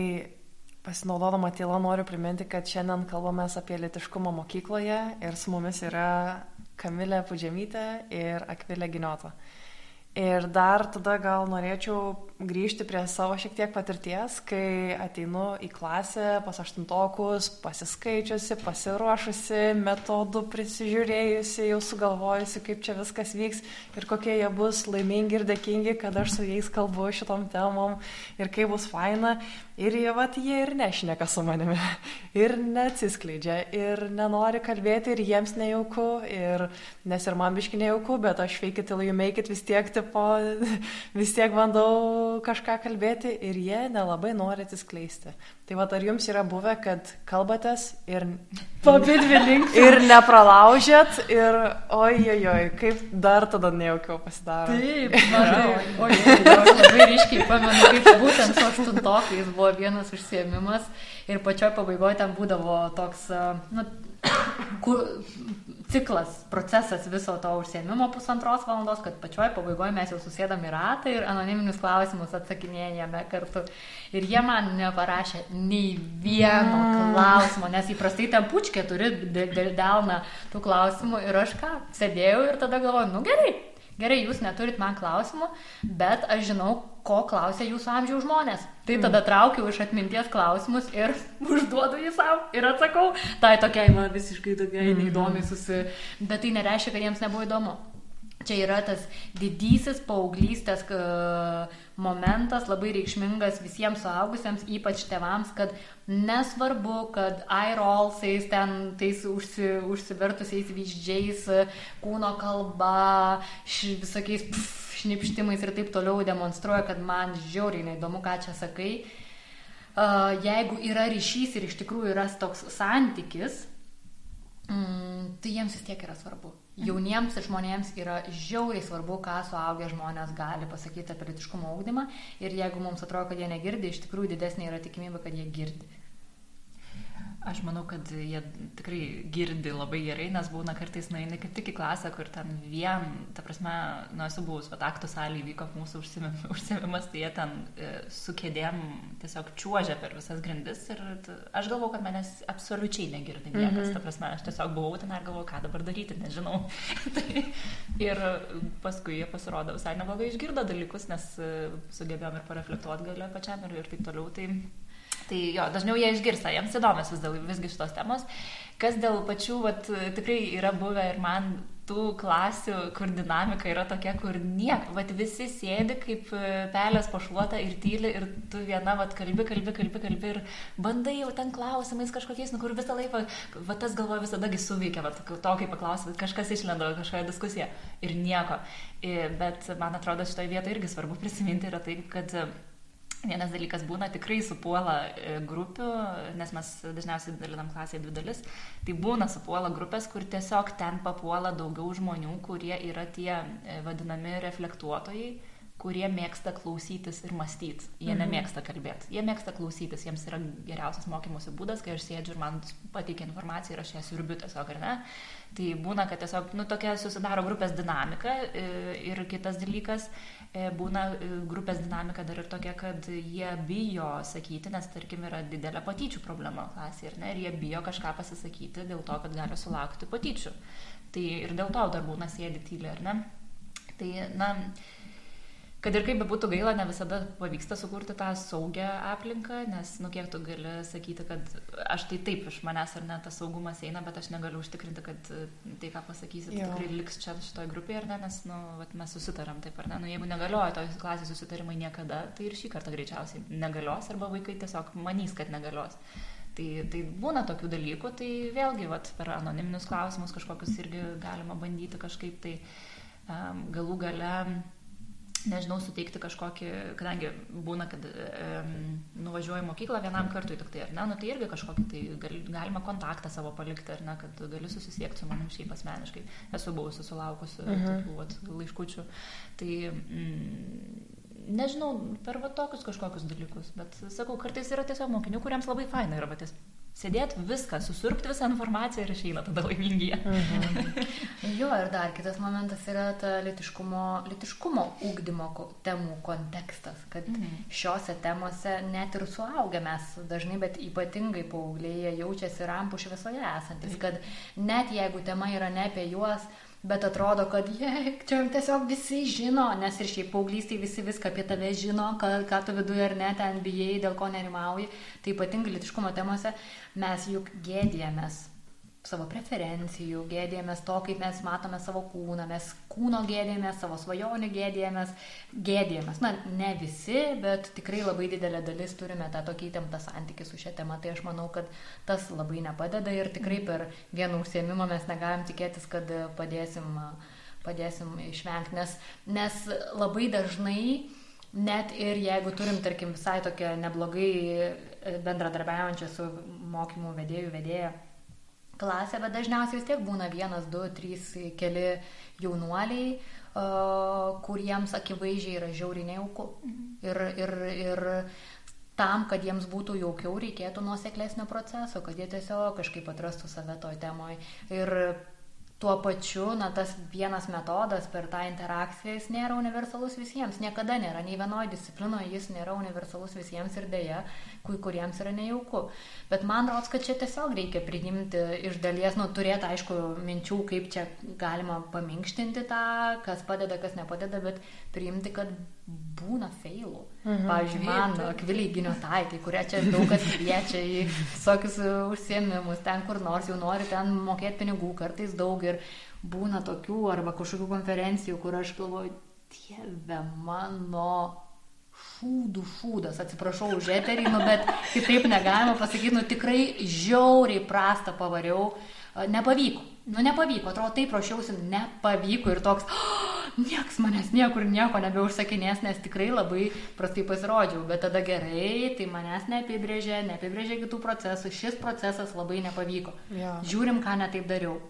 pasinaudodama tyla noriu priminti, kad šiandien kalbame apie litiškumą mokykloje ir su mumis yra Kamilė Pudžiamytė ir Akvilė Giniota. Ir dar tada gal norėčiau grįžti prie savo šiek tiek patirties, kai ateinu į klasę pas aštuntokus, pasiskaičiusi, pasiruošusi, metodų prisižiūrėjusi, jau sugalvojusi, kaip čia viskas vyks ir kokie jie bus laimingi ir dėkingi, kad aš su jais kalbu šitom temom ir kaip bus faina. Ir jie, vat, jie ir nešneka su manimi, ir neatsiskleidžia, ir nenori kalbėti, ir jiems nejauku, ir, nes ir man biški nejauku, bet aš fake it till you make it vis tiek, tipo, vis tiek bandau kažką kalbėti, ir jie nelabai nori atsiskleisti. Tai va, ar jums yra buvę, kad kalbatės ir... Pabidvilink. Ir nepralaužėt, ir oi, kaip dar tada nejaukiau pasidaro. Taip, mažai. Oi, labai ryškiai pamenu, kaip būtent su aštuntokais buvo vienas užsiemimas ir pačioj pabaigoje ten būdavo toks, nu, ciklas, procesas viso to užsiemimo pusantros valandos, kad pačioj pabaigoje mes jau susėdam į ratą ir anoniminius klausimus atsakinėjame kartu. Ir jie man neparašė nei vieno mm. klausimo, nes įprastai ten pučkė turi delną tų klausimų ir aš ką, sėdėjau ir tada galvoju, nu gerai, Gerai, jūs neturit man klausimų, bet aš žinau, ko klausia jūsų amžiaus žmonės. Tai tada mm. traukiu iš atminties klausimus ir užduodu jį savo ir atsakau. Tai tokiai man visiškai tokiai mm-hmm. neįdomi susi. Bet tai nereiškia, kad jiems nebuvo įdomu. Čia yra tas didysis paauglystės momentas, labai reikšmingas visiems suaugusiems, ypač tevams, kad nesvarbu, kad airolsais, ten tais užsi, užsivertusiais vyzdžiais, kūno kalba, š, visokiais pff, šnipštimais ir taip toliau demonstruoja, kad man žiauriai neįdomu, ką čia sakai. Uh, jeigu yra ryšys ir iš tikrųjų yra toks santykis, mm, tai jiems vis tiek yra svarbu. Jauniems žmonėms yra žiauriai svarbu, ką suaugę žmonės gali pasakyti apie litiškumo augdymą ir jeigu mums atrodo, kad jie negirdi, iš tikrųjų didesnė yra tikimybė, kad jie girdi. Aš manau, kad jie tikrai girdi labai gerai, nes būna kartais nueini kaip tik į klasę, kur ten vien, ta prasme, nu esu buvus, bet aktų salėje vyko mūsų užsiemimas, tai jie ten e, su kėdėm tiesiog čiuožia per visas grindis ir aš galvau, kad manęs absoliučiai negirdi niekas, mm -hmm. ta prasme, aš tiesiog buvau ten ir galvojau, ką dabar daryti, nežinau. tai, ir paskui jie pasirodo visai neblogai išgirdo dalykus, nes e, sugebėjom ir pareflektuoti galę pačiam ir, ir taip toliau. Tai, Tai jo, dažniau jie išgirsta, jiems įdomios vis dėl visgi šitos temos. Kas dėl pačių, vat, tikrai yra buvę ir man tų klasių, kur dinamika yra tokia, kur niek, vat visi sėdi kaip e, pelės pašluota ir tyli ir tu viena, vat kalbi, kalbi, kalbi, kalbi ir bandai jau ten klausimais kažkokiais, nu kur visą laiką, vat tas galvoja visadagi suveikia, vat to, kai paklausai, kažkas išlenda kažkoje diskusijoje ir nieko. Bet man atrodo, šitoje vietoje irgi svarbu prisiminti yra tai, kad Vienas dalykas būna tikrai supuola e, grupių, nes mes dažniausiai dalinam klasėje dvi dalis, tai būna supuola grupės, kur tiesiog ten papuola daugiau žmonių, kurie yra tie e, vadinami reflektuotojai, kurie mėgsta klausytis ir mąstyti. Jie mhm. nemėgsta kalbėti. Jie mėgsta klausytis. Jiems yra geriausias mokymosi būdas, kai aš sėdžiu ir man pateikia informaciją ir aš ją siurbiu tiesiog, ar ne? Tai būna, kad tiesiog, nu, tokia susidaro grupės dinamika. E, ir kitas dalykas, e, būna e, grupės dinamika dar ir tokia, kad jie bijo sakyti, nes, tarkim, yra didelė patyčių problema klasėje, ir, ne, ir jie bijo kažką pasisakyti dėl to, kad gali sulaukti patyčių. Tai ir dėl to dar būna sėdi tyliai, ar ne? Tai, na, kad ir kaip bebūtų gaila, ne visada pavyksta sukurti tą saugią aplinką, nes, nu, kiek tu gali sakyti, kad aš tai taip iš manęs ar ne tas saugumas eina, bet aš negaliu užtikrinti, kad tai, ką pasakysi, tai tikrai liks čia šitoje grupėje, ar ne, nes, nu, vat, mes susitaram taip, ar ne, nu, jeigu negalioja tos klasės susitarimai niekada, tai ir šį kartą greičiausiai negalios, arba vaikai tiesiog manys, kad negalios. Tai, tai būna tokių dalykų, tai vėlgi vat, per anoniminius klausimus kažkokius irgi galima bandyti kažkaip tai um, galų gale nežinau, suteikti kažkokį, kadangi būna, kad um, nuvažiuoju į mokyklą vienam kartui tik tai, ar ne, nu tai irgi kažkokį tai gal, galima kontaktą savo palikti, ar ne, kad gali susisiekti su manim šiaip asmeniškai. Esu buvusi sulaukusi mhm. tokių vat, laiškučių. Tai mm, nežinau, per va tokius kažkokius dalykus, bet sakau, kartais yra tiesiog mokinių, kuriems labai faina yra patys sėdėti viską, susurpti visą informaciją ir išeina tada laimingi. Mhm. jo, ir dar kitas momentas yra ta litiškumo, litiškumo ūkdymo temų kontekstas, kad mhm. šiuose temose net ir suaugę mes dažnai, bet ypatingai paaugliai jaučiasi rampų šviesoje esantis, kad net jeigu tema yra ne apie juos, bet atrodo, kad je, čia tiesiog visi žino, nes ir šiaip paauglystai visi viską apie tave žino, ką, ką tu viduje ar ne ten bijai, dėl ko nerimauji. Tai ypatingai litiškumo temose mes juk gėdėjomės savo preferencijų, gėdėjomės to, kaip mes matome savo kūną, mes kūno gėdėjomės, savo svajonių gėdėjomės, gėdėjomės. Na, ne visi, bet tikrai labai didelė dalis turime tą tokį įtemptą santykį su šia tema, tai aš manau, kad tas labai nepadeda ir tikrai per vieną užsiemimą mes negalim tikėtis, kad padėsim, padėsim išvengti, nes, nes labai dažnai net ir jeigu turim, tarkim, visai tokią neblogai bendradarbiaujančią su mokymų vedėjų vedėją klasę, bet dažniausiai vis tiek būna vienas, du, trys, keli jaunuoliai, kuriems akivaizdžiai yra žiauriai nejauku. Mhm. Ir, ir, ir tam, kad jiems būtų jaukiau, reikėtų nuoseklesnio proceso, kad jie tiesiog kažkaip atrastų save toj temoje. Ir tuo pačiu, na, tas vienas metodas per tą interakciją, jis nėra universalus visiems, niekada nėra, nei vienoje disciplinoje jis nėra universalus visiems ir dėja, kai kuriems yra nejauku. Bet man rodos, kad čia tiesiog reikia priimti iš dalies, nu, turėti aišku minčių, kaip čia galima paminkštinti tą, kas padeda, kas nepadeda, bet priimti, kad būna feilų. Mhm. Pavyzdžiui, man, Akviliai Giniotaitė, kurią čia daug kas kviečia į visokius užsiemimus, ten kur nors jau nori ten mokėti pinigų, kartais daug ir būna tokių arba kažkokių konferencijų, kur aš galvoju, Dieve mano, šūdų šūdas, atsiprašau už eterį, nu, bet kitaip negalima pasakyti, nu tikrai žiauriai prastą pavariau, nepavyko. Nu nepavyko, atrodo, taip ruošiausi, nepavyko ir toks, oh, nieks manęs niekur nieko nebeužsakinės, nes tikrai labai prastai pasirodžiau, bet tada gerai, tai manęs neapibrėžė, neapibrėžė kitų procesų, šis procesas labai nepavyko. Ja. Žiūrim, ką netaip dariau.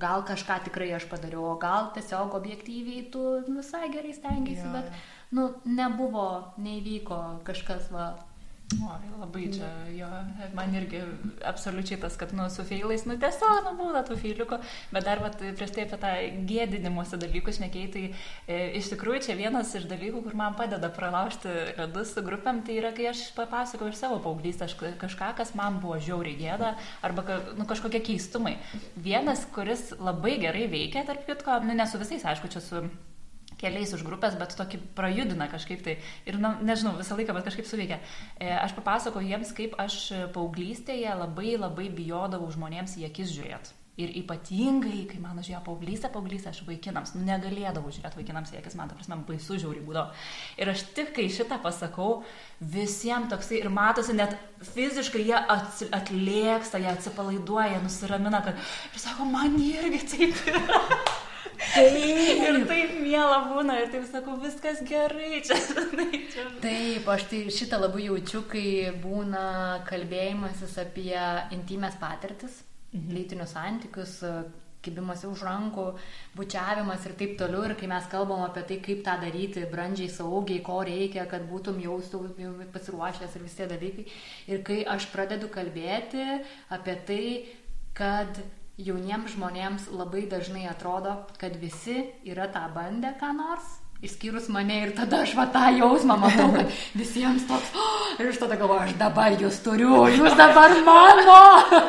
Gal kažką tikrai aš padariau, o gal tiesiog objektyviai tu visai gerai stengiasi, ja. bet nu, nebuvo, neįvyko kažkas va. O, labai čia, jo, man irgi absoliučiai tas, kad, nu, su feilais, nu, tiesiog, nu, būna tų feiliukų, bet dar, vat, prieš tai apie tą gėdinimuose dalykus nekei, tai e, iš tikrųjų čia vienas iš dalykų, kur man padeda pralaužti ledus su grupėm, tai yra, kai aš papasakoju iš savo paauglystę kažką, kas man buvo žiauriai gėda, arba, nu, kažkokie keistumai. Vienas, kuris labai gerai veikia, tarp kitko, nu, ne su visais, aišku, čia su keliais už grupės, bet tokį prajudina kažkaip tai. Ir, na, nežinau, visą laiką, bet kažkaip suveikia. E, aš papasakoju jiems, kaip aš paauglystėje labai labai bijodavau žmonėms į akis žiūrėti. Ir ypatingai, kai man užėjo paauglystė, paauglystė, aš vaikinams, nu, negalėdavau žiūrėti vaikinams į akis, man ta prasme, baisu žiauriai būdavo. Ir aš tik, kai šitą pasakau, visiems toksai ir matosi, net fiziškai jie atlėksta, jie atsipalaiduoja, nusiramina, kad ir sako, man irgi taip yra. Taip. ir taip mėla būna, ir taip sakau, viskas gerai čia. čia. Taip, aš tai šitą labai jaučiu, kai būna kalbėjimasis apie intimės patirtis, mhm. lytinius santykius, kibimasi už rankų, bučiavimas ir taip toliau. Ir kai mes kalbam apie tai, kaip tą daryti brandžiai, saugiai, ko reikia, kad būtum jaustų pasiruošęs ir visi tie dalykai. Ir kai aš pradedu kalbėti apie tai, kad jauniems žmonėms labai dažnai atrodo, kad visi yra tą bandę ką nors Išskyrus mane ir tada aš va tą jausmą matau, kad visiems toks, oh, ir aš tada galvoju, aš dabar jūs turiu, jūs dabar mano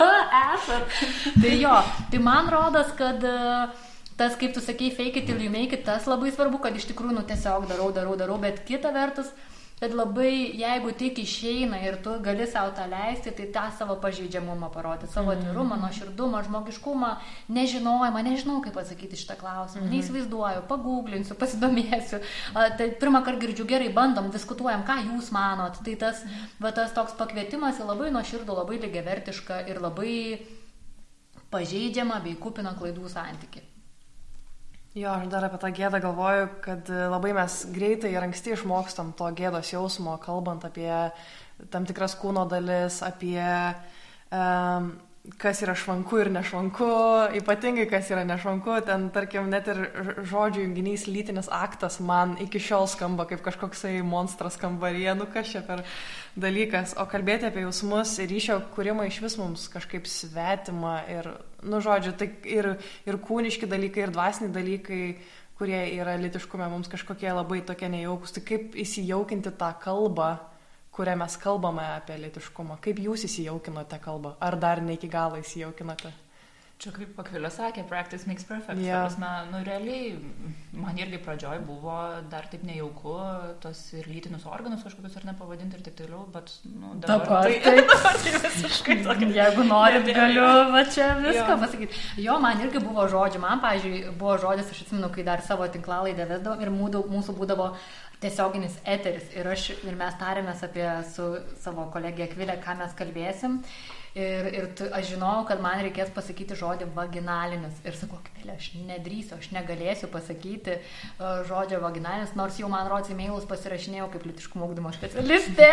esat. Tai jo, tai man rodos, kad uh, tas, kaip tu sakei, fake it till you make it, tas labai svarbu, kad iš tikrųjų, nu, tiesiog darau, darau, darau, bet kita vertus, uh, kad labai, jeigu tik išeina ir tu gali savo tą leisti, tai tą savo pažeidžiamumą parodyti, savo mhm. atvirumą, mm -hmm. nuoširdumą, žmogiškumą, nežinojimą, nežinau kaip atsakyti šitą klausimą, mm -hmm. neįsivaizduoju, paguglinsiu, pasidomėsiu. A, tai pirmą kartą girdžiu gerai, bandom, diskutuojam, ką jūs manot. Tai tas, va, tas toks pakvietimas į labai nuoširdų, labai lygiavertišką ir labai pažeidžiamą bei kupino klaidų santyki. Jo, aš dar apie tą gėdą galvoju, kad e, labai mes greitai ir anksti išmokstam to gėdos jausmo, kalbant apie tam tikras kūno dalis, apie um, kas yra švanku ir nešvanku, ypatingai kas yra nešvanku, ten tarkim net ir žodžių junginys lytinis aktas man iki šiol skamba kaip kažkoksai monstras kambaryje, nu kas čia per dalykas, o kalbėti apie jausmus ir ryšio kūrimą iš vis mums kažkaip svetima ir, nu žodžiu, tai ir, ir kūniški dalykai, ir dvasiniai dalykai kurie yra litiškume mums kažkokie labai tokie nejaukus, tai kaip įsijaukinti tą kalbą kuria mes kalbame apie lėtiškumą. Kaip jūs įsijaukinote kalbą? Ar dar ne iki galo įsijaukinote? Čia kaip pakvilio sakė, practice makes perfect. Yeah. Prasme, nu, realiai, man irgi pradžioj buvo dar taip nejauku, tos ir lytinius organus kažkokius ar nepavadinti ir taip toliau, bet nu, dabar, dabar tai, tai visiškai tokia. Jeigu norit, galiu va čia viską jo. pasakyti. Jo, man irgi buvo žodžiai, man, pažiūrėjau, buvo žodis, aš atsimenu, kai dar savo tinklalaidę vesdavau ir mūsų būdavo tiesioginis eteris ir, aš, ir mes tarėmės apie su savo kolegija Kvilė, ką mes kalbėsim. Ir, ir tu, aš žinojau, kad man reikės pasakyti žodį vaginalinis. Ir sakau, Kvilė, aš nedrįsiu, aš negalėsiu pasakyti uh, žodžio vaginalinis, nors jau man rodos e-mailus pasirašinėjau kaip litiškumo ugdymo specialistė.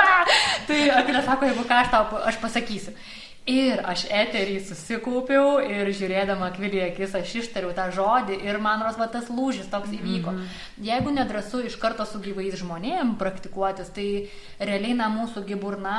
tai Akvilė sako, jeigu ką aš tau aš pasakysiu. Ir aš eterį susikaupiau ir žiūrėdama kvilį akis aš ištariau tą žodį ir man ros va tas lūžis toks įvyko. Mm -hmm. Jeigu nedrasu iš karto su gyvais žmonėm praktikuotis, tai realiai na mūsų giburna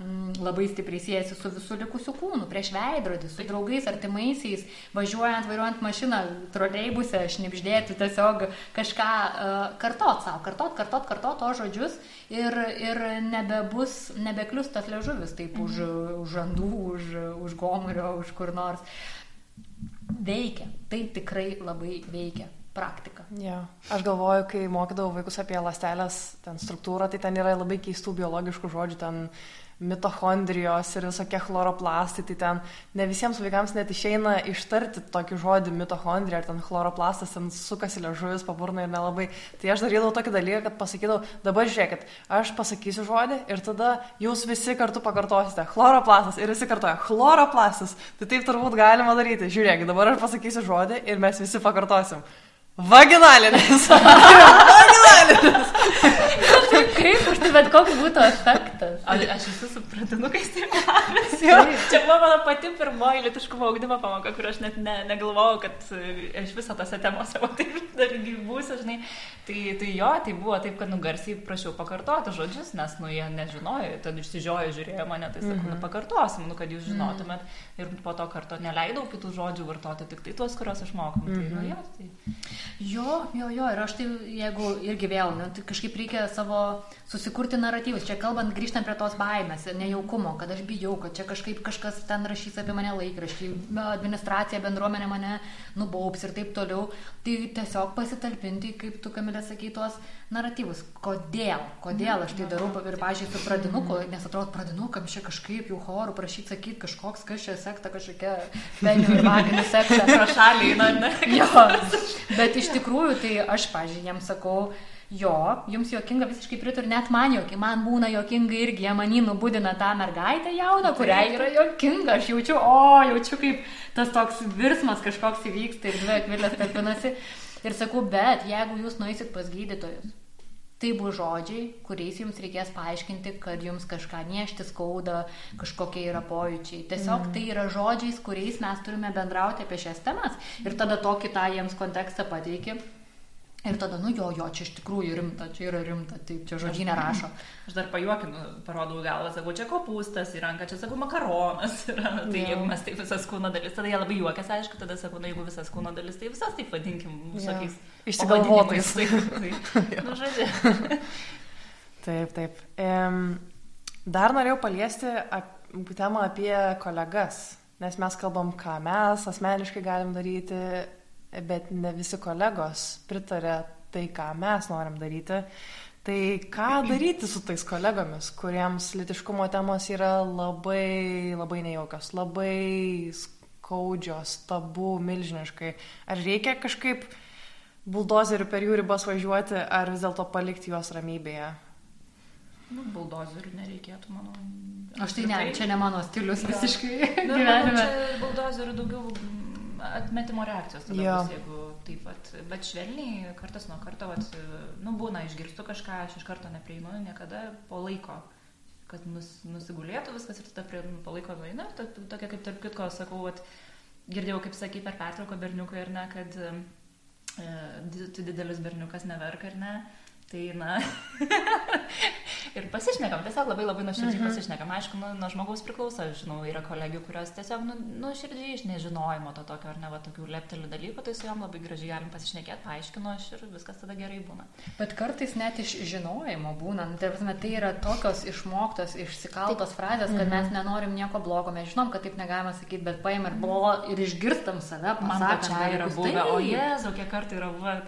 m, mm, labai stipriai siejasi su visų likusiu kūnu, prieš veidrodį, su draugais, artimaisiais, važiuojant, vairuojant mašiną, troleibuse, šnipždėti, tiesiog kažką uh, kartot savo, kartot, kartot, kartot to žodžius ir, ir nebebus, nebeklius tas ležuvis taip -hmm. už, už randų už, už gomurio, už kur nors. Veikia, tai tikrai labai veikia praktika. Ja. Aš galvoju, kai mokydavau vaikus apie lastelės ten struktūrą, tai ten yra labai keistų biologiškų žodžių, ten mitochondrijos ir visokie chloroplastai, tai ten ne visiems vaikams net išeina ištarti tokį žodį mitochondrija, ar ten chloroplastas, ten sukasi liežuvis, paburna ir nelabai. Tai aš darydavau tokį dalyką, kad pasakydavau, dabar žiūrėkit, aš pasakysiu žodį ir tada jūs visi kartu pakartosite chloroplastas ir visi kartoja chloroplastas. Tai taip turbūt galima daryti. Žiūrėkit, dabar aš pasakysiu žodį ir mes visi pakartosim. Vaginalinis. Vaginalinis. Kaip už tai, bet koks būtų efektas? A, aš esu su pradinukais tai metais. Čia buvo mano pati pirmoji litiškumo augdymo pamoka, kur aš net ne, negalvojau, kad iš viso tose temose va, taip dar būsiu, žinai. Tai, tai jo, tai buvo taip, kad nugarsiai prašiau pakartoti žodžius, nes, nu, jie nežinojo, tad išsižiojo, žiūrėjo mane, tai sakau, mm -hmm. nu, pakartosim, nu, kad jūs žinotumėt. Mm -hmm. Ir po to karto neleidau kitų žodžių vartoti, tik tai tuos, kuriuos aš mokau. Mm -hmm. Tai, nu, mhm. jo, tai... Jo, jo, jo, ir aš tai, jeigu irgi vėl, nu, tai kažkaip reikia savo susikurti naratyvus. Čia kalbant, grįžtant prie tos baimės, nejaukumo, kad aš bijau, kad čia kažkaip kažkas ten rašys apie mane laikraštį, administracija, bendruomenė mane nubaubs ir taip toliau. Tai tiesiog pasitalpinti, kaip tu, Kamilė, sakai, tuos naratyvus. Kodėl? Kodėl aš tai darau ir, pažiūrėjau, su pradinuku, nes atrodo, pradinukam čia kažkaip jų chorų prašyti sakyti kažkoks, kas čia sekta, kažkokia penių ir vaginų sekta. Pro šalį, na, ne. Jo, bet iš tikrųjų, tai aš, pažiūrėjau, jiems sakau, jo, jums jokinga visiškai pritariu, net man jokinga, man būna jokinga irgi, jie manį nubudina tą mergaitę jauną, kuriai yra jokinga, aš jaučiu, o, jaučiu kaip tas toks virsmas kažkoks įvyksta ir dvi akvilės tarpinasi. Ir sakau, bet jeigu jūs nueisit pas gydytojus, Tai bus žodžiai, kuriais jums reikės paaiškinti, kad jums kažką niešti skauda, kažkokie yra pojūčiai. Tiesiog mm. tai yra žodžiais, kuriais mes turime bendrauti apie šias temas. Ir tada tokį tą jiems kontekstą pateiki. Ir tada, nu jo, jo, čia iš tikrųjų rimta, čia yra rimta, taip, čia žodžiai nerašo. Aš dar pajuokinu, parodau galvą, sakau, čia kopūstas į ranką, čia sakau, makaronas yra. Tai yeah. jeigu mes taip visas kūno dalis, tada jie labai juokiasi, aišku, tada sakau, na jeigu visas kūno dalis, tai visas taip vadinkim, visokiais. Yeah. Išsigalvotais. Tai, nu, žodžiu. taip, taip. Um, dar norėjau paliesti ap, temą apie kolegas, nes mes kalbam, ką mes asmeniškai galim daryti bet ne visi kolegos pritarė tai, ką mes norim daryti. Tai ką daryti su tais kolegomis, kuriems litiškumo temos yra labai, labai nejaukios, labai skaudžios, tabu, milžiniškai. Ar reikia kažkaip buldozeriu per jų ribas važiuoti, ar vis dėlto palikti juos ramybėje? Nu, buldozerių nereikėtų, manau. Aš tai ne, čia ne mano stilius ja. visiškai. Nu, gyvenime. Čia buldozerių daugiau atmetimo reakcijos tada jo. bus, jeigu taip pat, bet švelniai, kartas nuo karto, vat, nu, būna, išgirstu kažką, aš iš karto neprieinu, niekada po laiko, kad nus, nusigulėtų viskas ir tada prie, po laiko nueina, tokia kaip tarp kitko, sakau, vat, girdėjau, kaip sakai per pertrauką berniukai ir ne, kad e, tu didelis berniukas neverk ar ne, Tai na. ir pasišnekam, tiesiog labai labai nuoširdžiai -hmm. pasišnekam. Aišku, nu, nuo žmogaus priklauso, žinau, yra kolegių, kurios tiesiog nu, nuoširdžiai iš nežinojimo to tokio ar ne va tokių leptelių dalykų, tai su jom labai gražiai galim pasišnekėti, paaiškinu aš ir viskas tada gerai būna. Bet kartais net iš žinojimo būna, nu, tai, prasme, tai yra tokios išmoktos, išsikaltos frazės, kad -hmm. mes nenorim nieko blogo, mes žinom, kad taip negalima sakyti, bet paim ir buvo ir išgirstam save, man pačiai yra buvę, o jezu, kiek kartų yra buvę.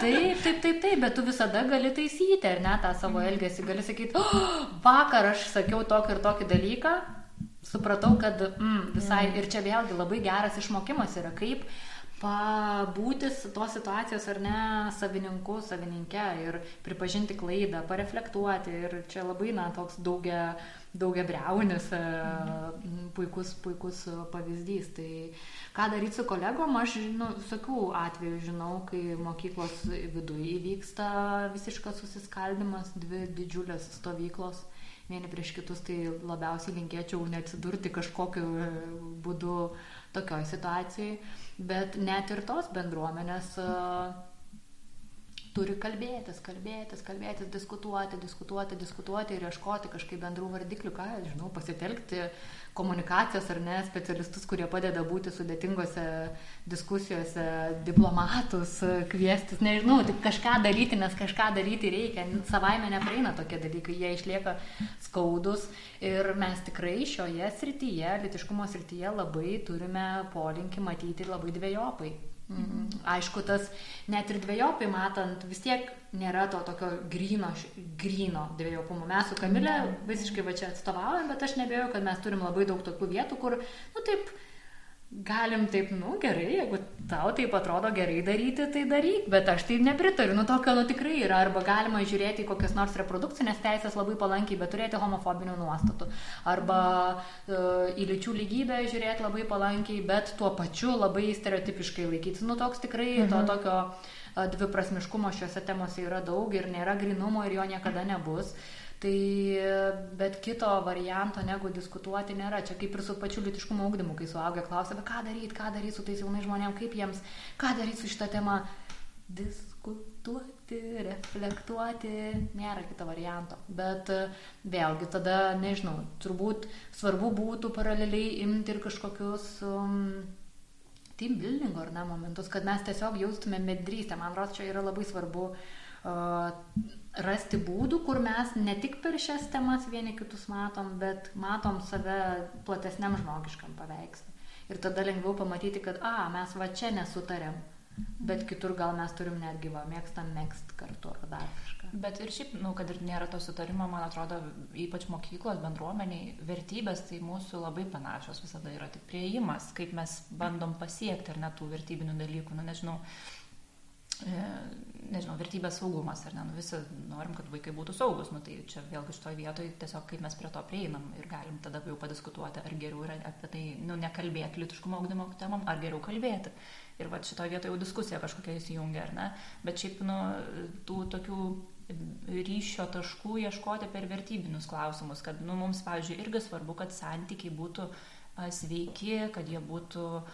taip, taip, taip, taip, bet tu visą tada gali taisyti, ar ne, tą savo mhm. elgesį. Gali sakyti, oh, vakar aš sakiau tokį ir tokį dalyką, supratau, kad mm, visai mm. ir čia vėlgi labai geras išmokimas yra, kaip pabūti tos situacijos ar ne savininku, savininke ir pripažinti klaidą, pareflektuoti ir čia labai, na, toks daugia, daugia breunis, mm. puikus, puikus pavyzdys. Tai ką daryti su kolegom, aš nu, visokių atvejų žinau, kai mokyklos viduje įvyksta visiškas susiskaldimas, dvi didžiulės stovyklos vieni prieš kitus, tai labiausiai linkėčiau neatsidurti kažkokiu būdu tokioj situacijai, bet net ir tos bendruomenės uh, turi kalbėtis, kalbėtis, kalbėtis, diskutuoti, diskutuoti, diskutuoti ir ieškoti kažkaip bendrų vardiklių, ką, žinau, pasitelkti komunikacijos ar ne specialistus, kurie padeda būti sudėtingose diskusijose, diplomatus, kviestis, nežinau, tik kažką daryti, nes kažką daryti reikia. Savaime nepraeina tokie dalykai, jie išlieka skaudus ir mes tikrai šioje srityje, litiškumo srityje labai turime polinkį matyti labai dviejopai. Mhm. Aišku, tas net ir dviejopai matant, vis tiek nėra to tokio grino, grino dviejopumo. Mes su Kamilė visiškai va čia atstovaujam, bet aš nebėjau, kad mes turim labai daug tokių vietų, kur, nu taip, galim taip, nu gerai, jeigu tau taip atrodo gerai daryti, tai daryk, bet aš tai nepritariu, nu tokio, nu tikrai yra, arba galima žiūrėti į kokias nors reprodukcinės teisės labai palankiai, bet turėti homofobinių nuostatų, arba uh, į lyčių lygybę žiūrėti labai palankiai, bet tuo pačiu labai stereotipiškai laikytis, nu toks tikrai mhm. to tokio uh, dviprasmiškumo šiuose temose yra daug ir nėra grinumo ir jo niekada nebus. Uh, Tai bet kito varianto negu diskutuoti nėra. Čia kaip ir su pačiu litiškumo ugdymu, kai suaugę klausia, bet ką daryti, ką daryti su tais jaunais žmonėmis, kaip jiems, ką daryti su šitą temą. Diskutuoti, reflektuoti, nėra kito varianto. Bet vėlgi tada, nežinau, turbūt svarbu būtų paraleliai imti ir kažkokius um, team buildingo ar ne momentus, kad mes tiesiog jaustume medrystę. Man atrodo, čia yra labai svarbu uh, rasti būdų, kur mes ne tik per šias temas vieni kitus matom, bet matom save platesniam žmogiškam paveikslui. Ir tada lengviau pamatyti, kad, a, mes va čia nesutarėm, bet kitur gal mes turim netgi va, mėgstam mėgst kartu ar dar kažką. Bet ir šiaip, nu, kad ir nėra to sutarimo, man atrodo, ypač mokyklos bendruomeniai, vertybės tai mūsų labai panašios visada yra tik prieimas, kaip mes bandom pasiekti ar net tų vertybinių dalykų, nu, nežinau, nežinau, vertybės saugumas, ar ne, nu, visi norim, kad vaikai būtų saugus, nu, tai čia vėlgi šitoje vietoje tiesiog kaip mes prie to prieinam ir galim tada jau padiskutuoti, ar geriau yra apie tai, nu, nekalbėti litiškumo augdymo temam, ar geriau kalbėti. Ir va šitoje vietoje jau diskusija kažkokia įsijungia, ar ne, bet šiaip, nu, tų tokių ryšio taškų ieškoti per vertybinius klausimus, kad nu, mums, pavyzdžiui, irgi svarbu, kad santykiai būtų sveiki, kad jie būtų a,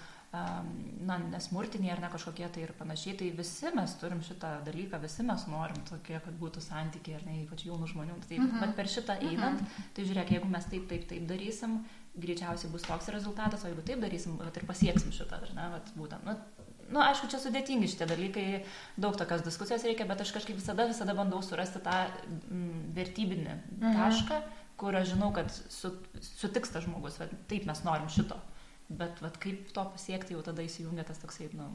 na, nesmurtiniai ar ne kažkokie tai ir panašiai. Tai visi mes turim šitą dalyką, visi mes norim tokie, kad būtų santykiai ir ne ypač jaunų žmonių. Tai, mm -hmm. Bet per šitą mhm. einant, mm -hmm. tai žiūrėk, jeigu mes taip, taip, taip darysim, greičiausiai bus toks rezultatas, o jeigu taip darysim, vat, ir pasieksim šitą, ar ne, vat, būtent. Nu, nu, aišku, čia sudėtingi šitie dalykai, daug tokios diskusijos reikia, bet aš kažkaip visada, visada bandau surasti tą mm, vertybinį mhm. tašką, kur aš žinau, kad su, sutiks tas žmogus, va, taip mes norim šito. Bet va, kaip to pasiekti, jau tada įsijungia tas toksai, nu,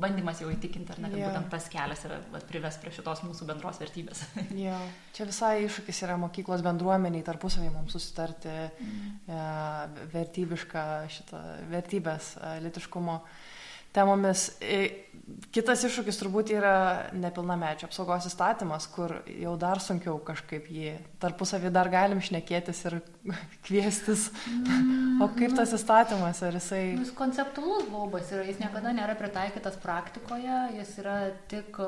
bandymas jau įtikinti, ar ne, kad yeah. būtent tas kelias yra vat, prives prie šitos mūsų bendros vertybės. jo, čia visai iššūkis yra mokyklos bendruomeniai tarpusavį mums susitarti mm. e, vertybišką šitą vertybės e, litiškumo. E, temomis. Kitas iššūkis turbūt yra nepilnamečio apsaugos įstatymas, kur jau dar sunkiau kažkaip jį tarpusavį dar galim šnekėtis ir kviestis. O kaip tas įstatymas, ar jisai... Jis konceptualus baubas yra, jis niekada nėra pritaikytas praktikoje, jis yra tik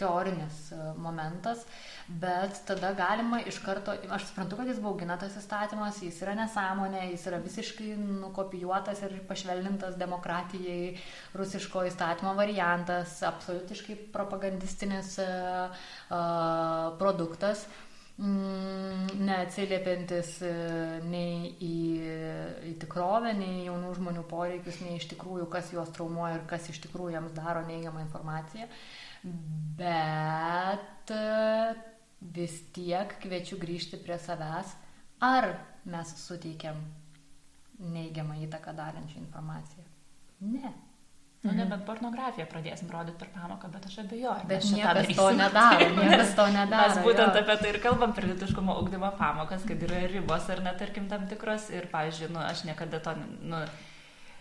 teorinis momentas. Uh, bet tada galima iš karto, aš suprantu, kad jis baugina tas įstatymas, jis yra nesąmonė, jis yra visiškai nukopijuotas ir pašvelnintas demokratijai rusiško įstatymo variantas, absoliutiškai propagandistinis uh, uh, produktas mm, neatsiliepiantis nei į, į tikrovę, nei jaunų žmonių poreikius, nei iš tikrųjų, kas juos traumuoja ir kas iš tikrųjų jiems daro neigiamą informaciją. Bet vis tiek kviečiu grįžti prie savęs, ar mes suteikiam neigiamą įtaką darančią informaciją. Ne. Nu, mhm. nebent pornografiją pradėsim rodyti per pamoką, bet aš abejoju. Bet niekas to nedaro, niekas to nedaro. Mes būtent jo. apie tai ir kalbam per litiškumo ugdymo pamokas, kad yra ribos ar net, tarkim, tam tikros. Ir, pavyzdžiui, nu, aš niekada to, nu,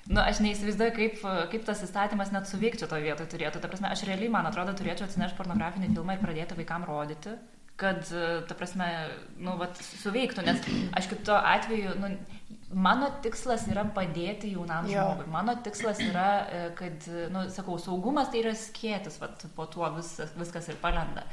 nu, aš neįsivaizduoju, kaip, kaip tas įstatymas net suveikti to vietoje turėtų. Ta prasme, aš realiai, man atrodo, turėčiau atsinešti pornografinį filmą ir pradėti vaikam rodyti kad, ta prasme, nu, vat, suveiktų, nes aš kito atveju, nu, mano tikslas yra padėti jaunam jo. žmogui. Mano tikslas yra, e, kad, nu, sakau, saugumas tai yra skėtis, vat, po tuo vis, viskas ir palenda.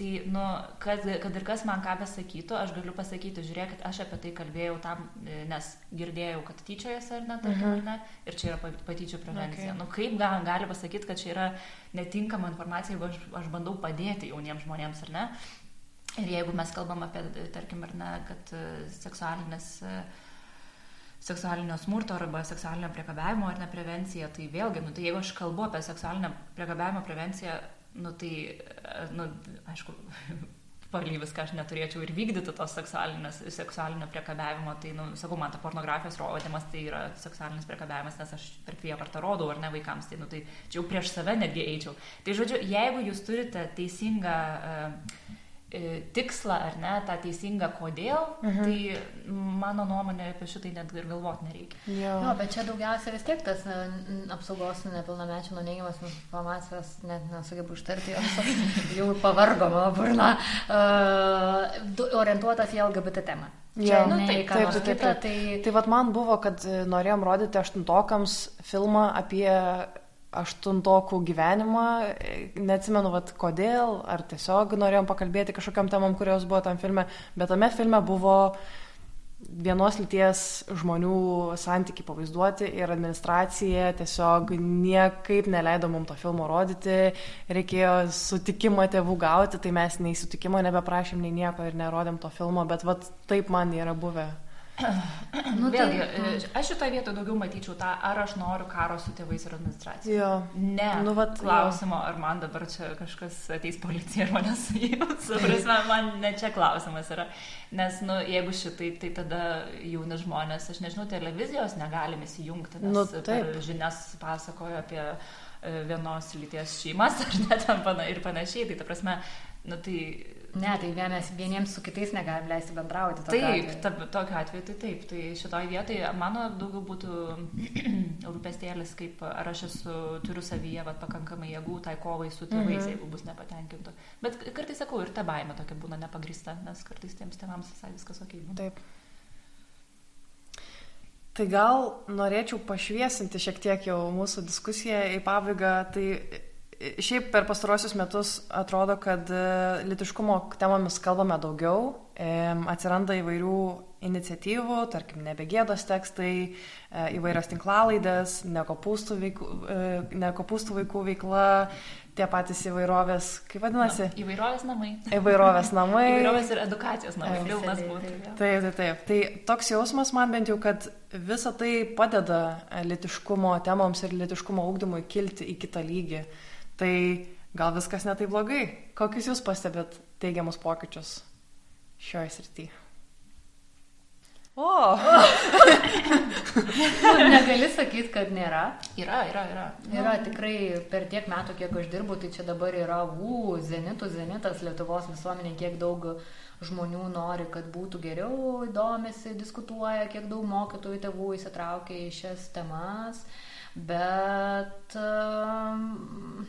Tai, nu, kad, kad ir kas man ką besakytų, aš galiu pasakyti, žiūrėkit, aš apie tai kalbėjau tam, e, nes girdėjau, kad tyčiojasi ar ne, tarkim, mhm. ar ne, ir čia yra patyčių prevencija. Okay. Nu, kaip gal, gali pasakyti, kad čia yra netinkama informacija, jeigu aš, aš bandau padėti jauniems žmonėms, ar ne? Ir jeigu mes kalbam apie, tarkim, ar ne, kad e, seksualinis e, seksualinio smurto arba seksualinio priekabiavimo ar ne prevencija, tai vėlgi, nu, tai jeigu aš kalbu apie seksualinio priekabiavimo prevenciją, nu, tai, e, nu, aišku, paly viską aš neturėčiau ir vykdyti tos seksualinio priekabiavimo, tai, nu, sakau, man ta pornografijos rodymas tai yra seksualinis priekabiavimas, nes aš per prievartą rodau ar ne vaikams, tai, nu, tai čia jau prieš save netgi eičiau. Tai, žodžiu, jeigu jūs turite teisingą uh, tikslą ar ne, tą teisingą kodėl, mhm. tai mano nuomonė apie šitai net ir galvoti nereikia. Jo. jo, bet čia daugiausia vis tiek tas apsaugos nepilnamečių nuo neigiamas informacijos, net nesugebu ištarti, jau pavargo mano burna, uh, orientuotas į LGBT temą. Čia, nu, taip, taip, taip, taip, taip. Tai, tai vad man buvo, kad e, norėjom rodyti aštuntokams filmą apie aštuntokų gyvenimą, neatsimenu, vat, kodėl, ar tiesiog norėjom pakalbėti kažkokiam temam, kurios buvo tam filme, bet tame filme buvo vienos lyties žmonių santykiai pavaizduoti ir administracija tiesiog niekaip neleido mums to filmo rodyti, reikėjo sutikimą tėvų gauti, tai mes nei sutikimo nebeprašėm, nei nieko ir nerodėm to filmo, bet vat, taip man yra buvę. Nu, Vėlgi, tai, e, aš šitoje vietoje daugiau matyčiau tą, ar aš noriu karo su tėvais ir administracija. Jo. Ne. Nu, vat, klausimo, jo. ar man dabar čia kažkas ateis policija ir mane suims. Prasme, man ne čia klausimas yra. Nes, nu, jeigu šitai, tai tada jauni žmonės, aš nežinau, televizijos negalim įsijungti, nes nu, per žinias pasakojo apie e, vienos lyties šeimas ar net ir panašiai. Tai ta prasme, nu, tai Ne, tai vienas, vieniems su kitais negalim leisti bendrauti. Taip, ta, tokiu atveju tai taip. Tai šitoje vietoje mano daugiau būtų rūpestėlis, kaip ar aš esu, turiu savyje vat, pakankamai jėgų tai kovai su tėvais, mhm. jeigu bus nepatenkintų. Bet kartais sakau, ir ta baime tokia būna nepagrista, nes kartais tiems tėvams visai viskas ok. Būna. Taip. Tai gal norėčiau pašviesinti šiek tiek jau mūsų diskusiją į pabaigą. Tai šiaip per pastarosius metus atrodo, kad e, litiškumo temomis kalbame daugiau, atsiranda įvairių iniciatyvų, tarkim, nebegėdos tekstai, e, įvairios tinklalaidės, nekopūstų vaikų, e, nekopūstų vaikų veikla, tie patys įvairovės, kaip vadinasi? Na, įvairovės namai. Įvairovės namai. įvairovės ir edukacijos namai, pilnas būtų. Taip, taip, taip. Tai toks jausmas man bent jau, kad visa tai padeda litiškumo temoms ir litiškumo ūkdymui kilti į kitą lygį. Tai gal viskas netai blogai. Kokius jūs pastebėt teigiamus pokyčius šioje srityje? O. nu, negali sakyti, kad nėra. Yra, yra, yra. Yra tikrai per tiek metų, kiek aš dirbu, tai čia dabar yra, u, zenitų, zenitas Lietuvos visuomenė, kiek daug žmonių nori, kad būtų geriau, domisi, diskutuoja, kiek daug mokytojų tėvų įsitraukia į šias temas. Bet um,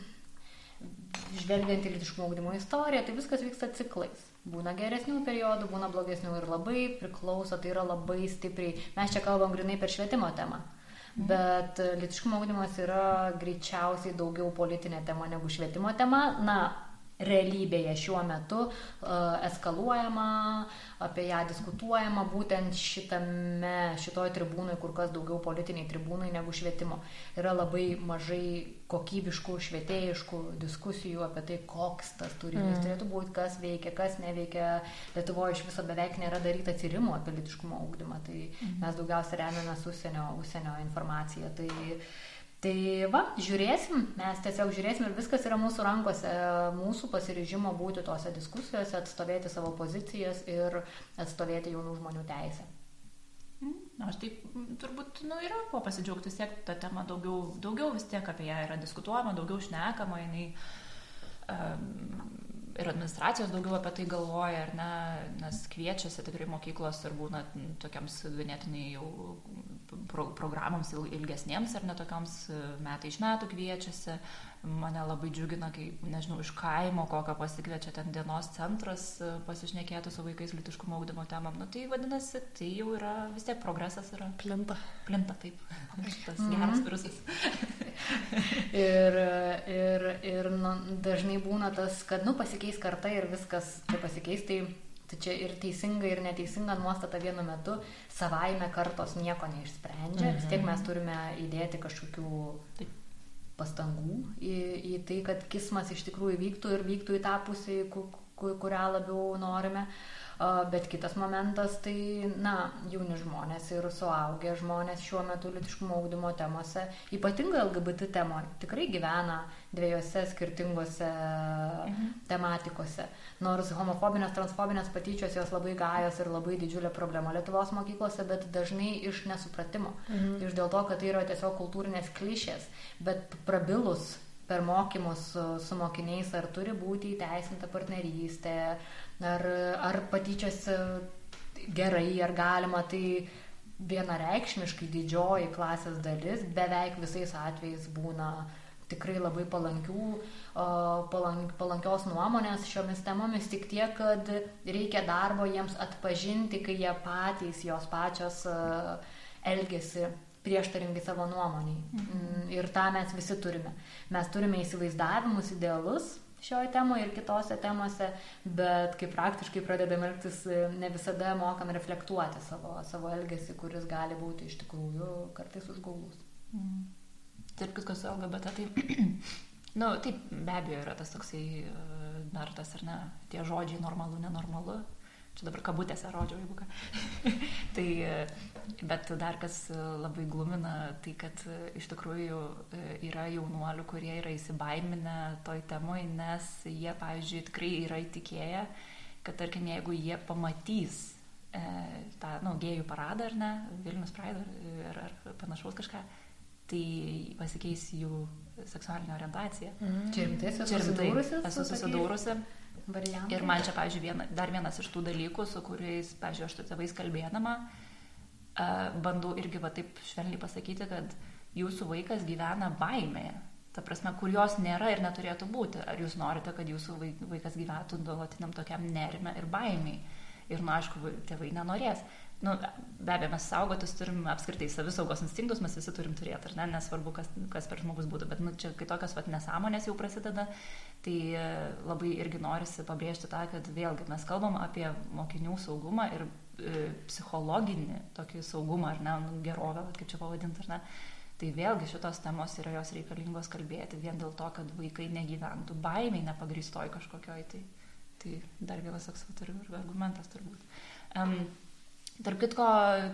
žvelgiant į litiškumo ugdymo istoriją, tai viskas vyksta ciklais. Būna geresnių periodų, būna blogesnių ir labai priklauso, tai yra labai stipriai. Mes čia kalbam grinai per švietimo temą. Mhm. Bet litiškumo ugdymas yra greičiausiai daugiau politinė tema negu švietimo tema. Na, realybėje šiuo metu uh, eskaluojama, apie ją diskutuojama būtent šitame, šitoj tribūnai, kur kas daugiau politiniai tribūnai negu švietimo. Yra labai mažai kokybiškų, švietėjiškų diskusijų apie tai, koks tas turinys mm. turėtų būti, kas veikia, kas neveikia. Lietuvoje iš viso beveik nėra daryta tyrimų apie litiškumo ūkdymą, tai mm. mes daugiausia remiamės užsienio, užsienio informaciją. Tai, uh, Tai va, žiūrėsim, mes tiesiog žiūrėsim ir viskas yra mūsų rankose, mūsų pasiryžimo būti tose diskusijose, atstovėti savo pozicijas ir atstovėti jaunų žmonių teisę. Na, mm, aš taip, turbūt, nu, yra kuo pasidžiaugti, vis tiek ta tema daugiau, daugiau vis tiek apie ją yra diskutuojama, daugiau šnekama, jinai um, ir administracijos daugiau apie tai galvoja, ar ne, nes kviečiasi tikrai mokyklos ir būna tokiams ganėtinai jau pro, programoms ilgesniems ar netokioms e, metai iš metų kviečiasi. Mane labai džiugina, kai, nežinau, iš kaimo kokio pasikviečia ten dienos centras e, pasišnekėti su vaikais litiškumo augdymo temam. Nu, tai vadinasi, tai jau yra vis tiek progresas yra. Plinta. Plinta, taip. Tas mm -hmm. geras virusas. ir ir, ir nu, dažnai būna tas, kad, nu, pasikeis karta ir viskas tai pasikeis. Tai Tai čia ir teisinga, ir neteisinga nuostata vienu metu savaime kartos nieko neišsprendžia. Mhm. Vis tiek mes turime įdėti kažkokių pastangų į, į tai, kad kismas iš tikrųjų vyktų ir vyktų į tą pusę, kurią labiau norime. Bet kitas momentas, tai, na, jauni žmonės ir suaugę žmonės šiuo metu litiškumo augdymo temose, ypatingai LGBT temoje, tikrai gyvena dviejose skirtingose mhm. tematikose. Nors homofobinės, transfobinės patyčios jos labai gajos ir labai didžiulė problema Lietuvos mokyklose, bet dažnai iš nesupratimo. Mhm. Iš dėl to, kad tai yra tiesiog kultūrinės klišės, bet prabilus per mokymus su, su mokiniais, ar turi būti įteisinta partnerystė, ar, ar patyčios gerai, ar galima, tai vienareikšmiškai didžioji klasės dalis beveik visais atvejais būna tikrai labai palankių, palank, palankios nuomonės šiomis temomis, tik tiek, kad reikia darbo jiems atpažinti, kai jie patys, jos pačios elgesi prieštaringai savo nuomoniai. Mhm. Ir tą mes visi turime. Mes turime įsivaizdavimus, idealus, šioje temoje ir kitose temose, bet kai praktiškai pradedame elgtis, ne visada mokam reflektuoti savo, savo elgesį, kuris gali būti iš tikrųjų kartais užgaulus. Mm. Taip, kas su LGBT, tai, nu, taip, be abejo, yra tas toksai dar tas ar ne, tie žodžiai normalu, nenormalu, čia dabar kabutėse rodžiau, jeigu ką. tai, bet dar kas labai glumina, tai kad iš tikrųjų yra jaunuolių, kurie yra įsibaiminę toj temoj, nes jie, pavyzdžiui, tikrai yra įtikėję, kad tarkim, jeigu jie pamatys e, tą, na, nu, gėjų paradą ar ne, Vilnius Pride ar, ar, ar panašaus kažką, tai pasikeis jų seksualinė orientacija. Mm. Čia rimtai esu susidūrusi? Esu susidūrusi variantai. Ir man čia, pavyzdžiui, viena, dar vienas iš tų dalykų, su kuriais, pavyzdžiui, aš su tėvais kalbėdama, bandau irgi va taip švelniai pasakyti, kad jūsų vaikas gyvena baimėje. Ta prasme, kur jos nėra ir neturėtų būti. Ar jūs norite, kad jūsų vaikas gyventų nuolatiniam tokiam nerime ir baimiai. Ir, na, nu, aišku, tėvai nenorės. Nu, be abejo, mes saugotis turim apskritai savisaugos instinktus, mes visi turim turėti, ar ne, nesvarbu, kas, kas per žmogus būtų, bet nu, čia kai tokios vat, nesąmonės jau prasideda, tai e, labai irgi norisi pabrėžti tą, kad vėlgi mes kalbam apie mokinių saugumą ir e, psichologinį tokį saugumą, ar ne, nu, gerovę, kaip čia pavadinti, ar ne. Tai vėlgi šitos temos yra jos reikalingos kalbėti vien dėl to, kad vaikai negyventų baimiai nepagrįstoj kažkokioj. Tai, tai dar vienas toks argumentas turbūt. Um, Tarp kitko,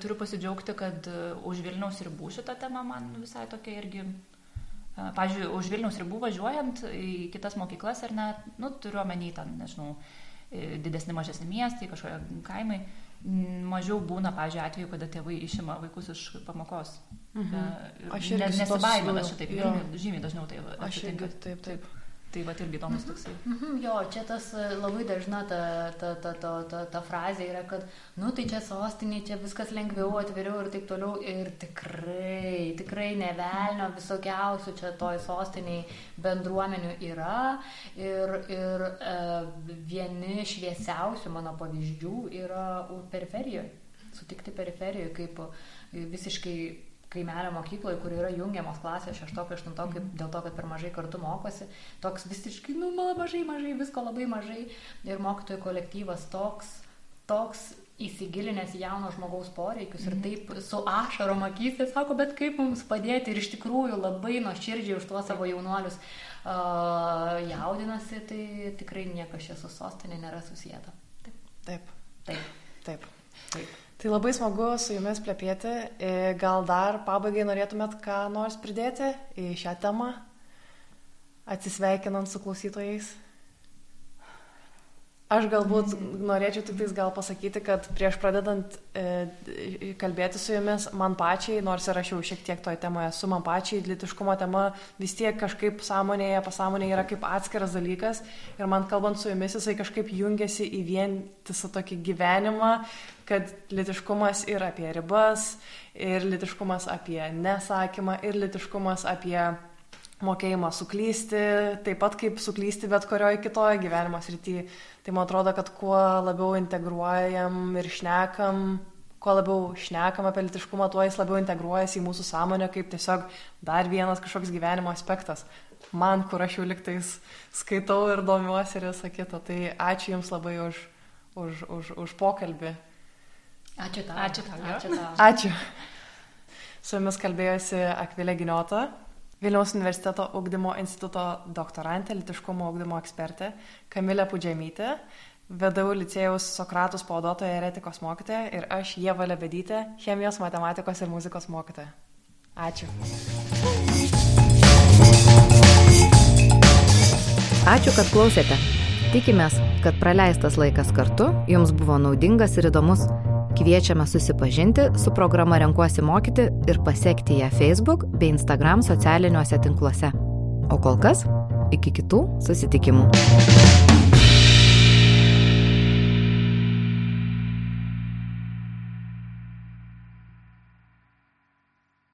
turiu pasidžiaugti, kad e, už Vilniaus ribų šitą temą man visai tokia irgi, e, pavyzdžiui, už Vilniaus ribų važiuojant į kitas mokyklas ar net, nu, turiu omeny ten, nežinau, e, didesni, mažesni miestai, kažkokie kaimai, mažiau būna, pavyzdžiui, atveju, kada tėvai išima vaikus iš pamokos. Mhm. Aš irgi nesibaiminu šitaip, žymiai dažniau tai atsitinka. Aš irgi taip, taip. Tai va irgi įdomus mhm. toksai. Mm -hmm, jo, čia tas e, labai dažna ta, ta, ta, ta, ta, ta frazė yra, kad, nu tai čia sostinė, čia viskas lengviau, atviriau ir taip toliau. Ir tikrai, tikrai nevelnio visokiausių čia toj sostiniai bendruomenių yra. Ir, ir e, vieni šviesiausių mano pavyzdžių yra periferijoje. Sutikti periferijoje kaip visiškai kaimelio mokykloje, kur yra jungiamos klasės šeštokai, aštuntokai, mm. dėl to, kad per mažai kartu mokosi, toks visiškai, nu, mažai, mažai, visko labai mažai ir mokytojų kolektyvas toks, toks įsigilinęs į jauno žmogaus poreikius ir mhm. taip su ašarom akysė sako, bet kaip mums padėti ir iš tikrųjų labai nuoširdžiai už tuos savo jaunuolius uh, jaudinasi, tai tikrai niekas čia su sostinė nėra susijęta. Taip. Taip. Taip. Taip. Taip. Tai labai smagu su jumis plepėti. E, gal dar pabaigai norėtumėt ką nors pridėti į šią temą, atsisveikinant su klausytojais? Aš galbūt norėčiau tik tais gal pasakyti, kad prieš pradedant e, kalbėti su jumis, man pačiai, nors ir aš jau šiek tiek toje temoje esu, man pačiai litiškumo tema vis tiek kažkaip sąmonėje, pasąmonėje yra kaip atskiras dalykas. Ir man kalbant su jumis jisai kažkaip jungiasi į vientisą tokį gyvenimą, kad litiškumas ir apie ribas, ir litiškumas apie nesakymą, ir litiškumas apie mokėjimą suklysti, taip pat kaip suklysti bet kurioje kitoje gyvenimo srityje. Tai man atrodo, kad kuo labiau integruojam ir šnekam, kuo labiau šnekam apie litiškumą, tuo jis labiau integruojasi į mūsų sąmonę kaip tiesiog dar vienas kažkoks gyvenimo aspektas. Man, kur aš jau liktais skaitau ir domiuosi ir visą kitą. Tai ačiū Jums labai už, už, už, už pokalbį. Ačiū tau. Ačiū tau. Ačiū. Tau. Ačiū. Su jumis kalbėjosi Akvilė Giniota, Vilniaus universiteto ugdymo instituto doktorantė, litiškumo ugdymo ekspertė, Kamilė Pudžiamytė, VDU licėjaus Sokratus pavaduotoja ir etikos mokytoja ir aš Jėva Lebedytė, chemijos, matematikos ir muzikos mokytoja. Ačiū. Ačiū, kad klausėte. Tikimės, kad praleistas laikas kartu jums buvo naudingas ir įdomus. Kviečiame susipažinti su programa Renkuosi mokyti ir pasiekti ją Facebook bei Instagram socialiniuose tinkluose. O kol kas, iki kitų susitikimų.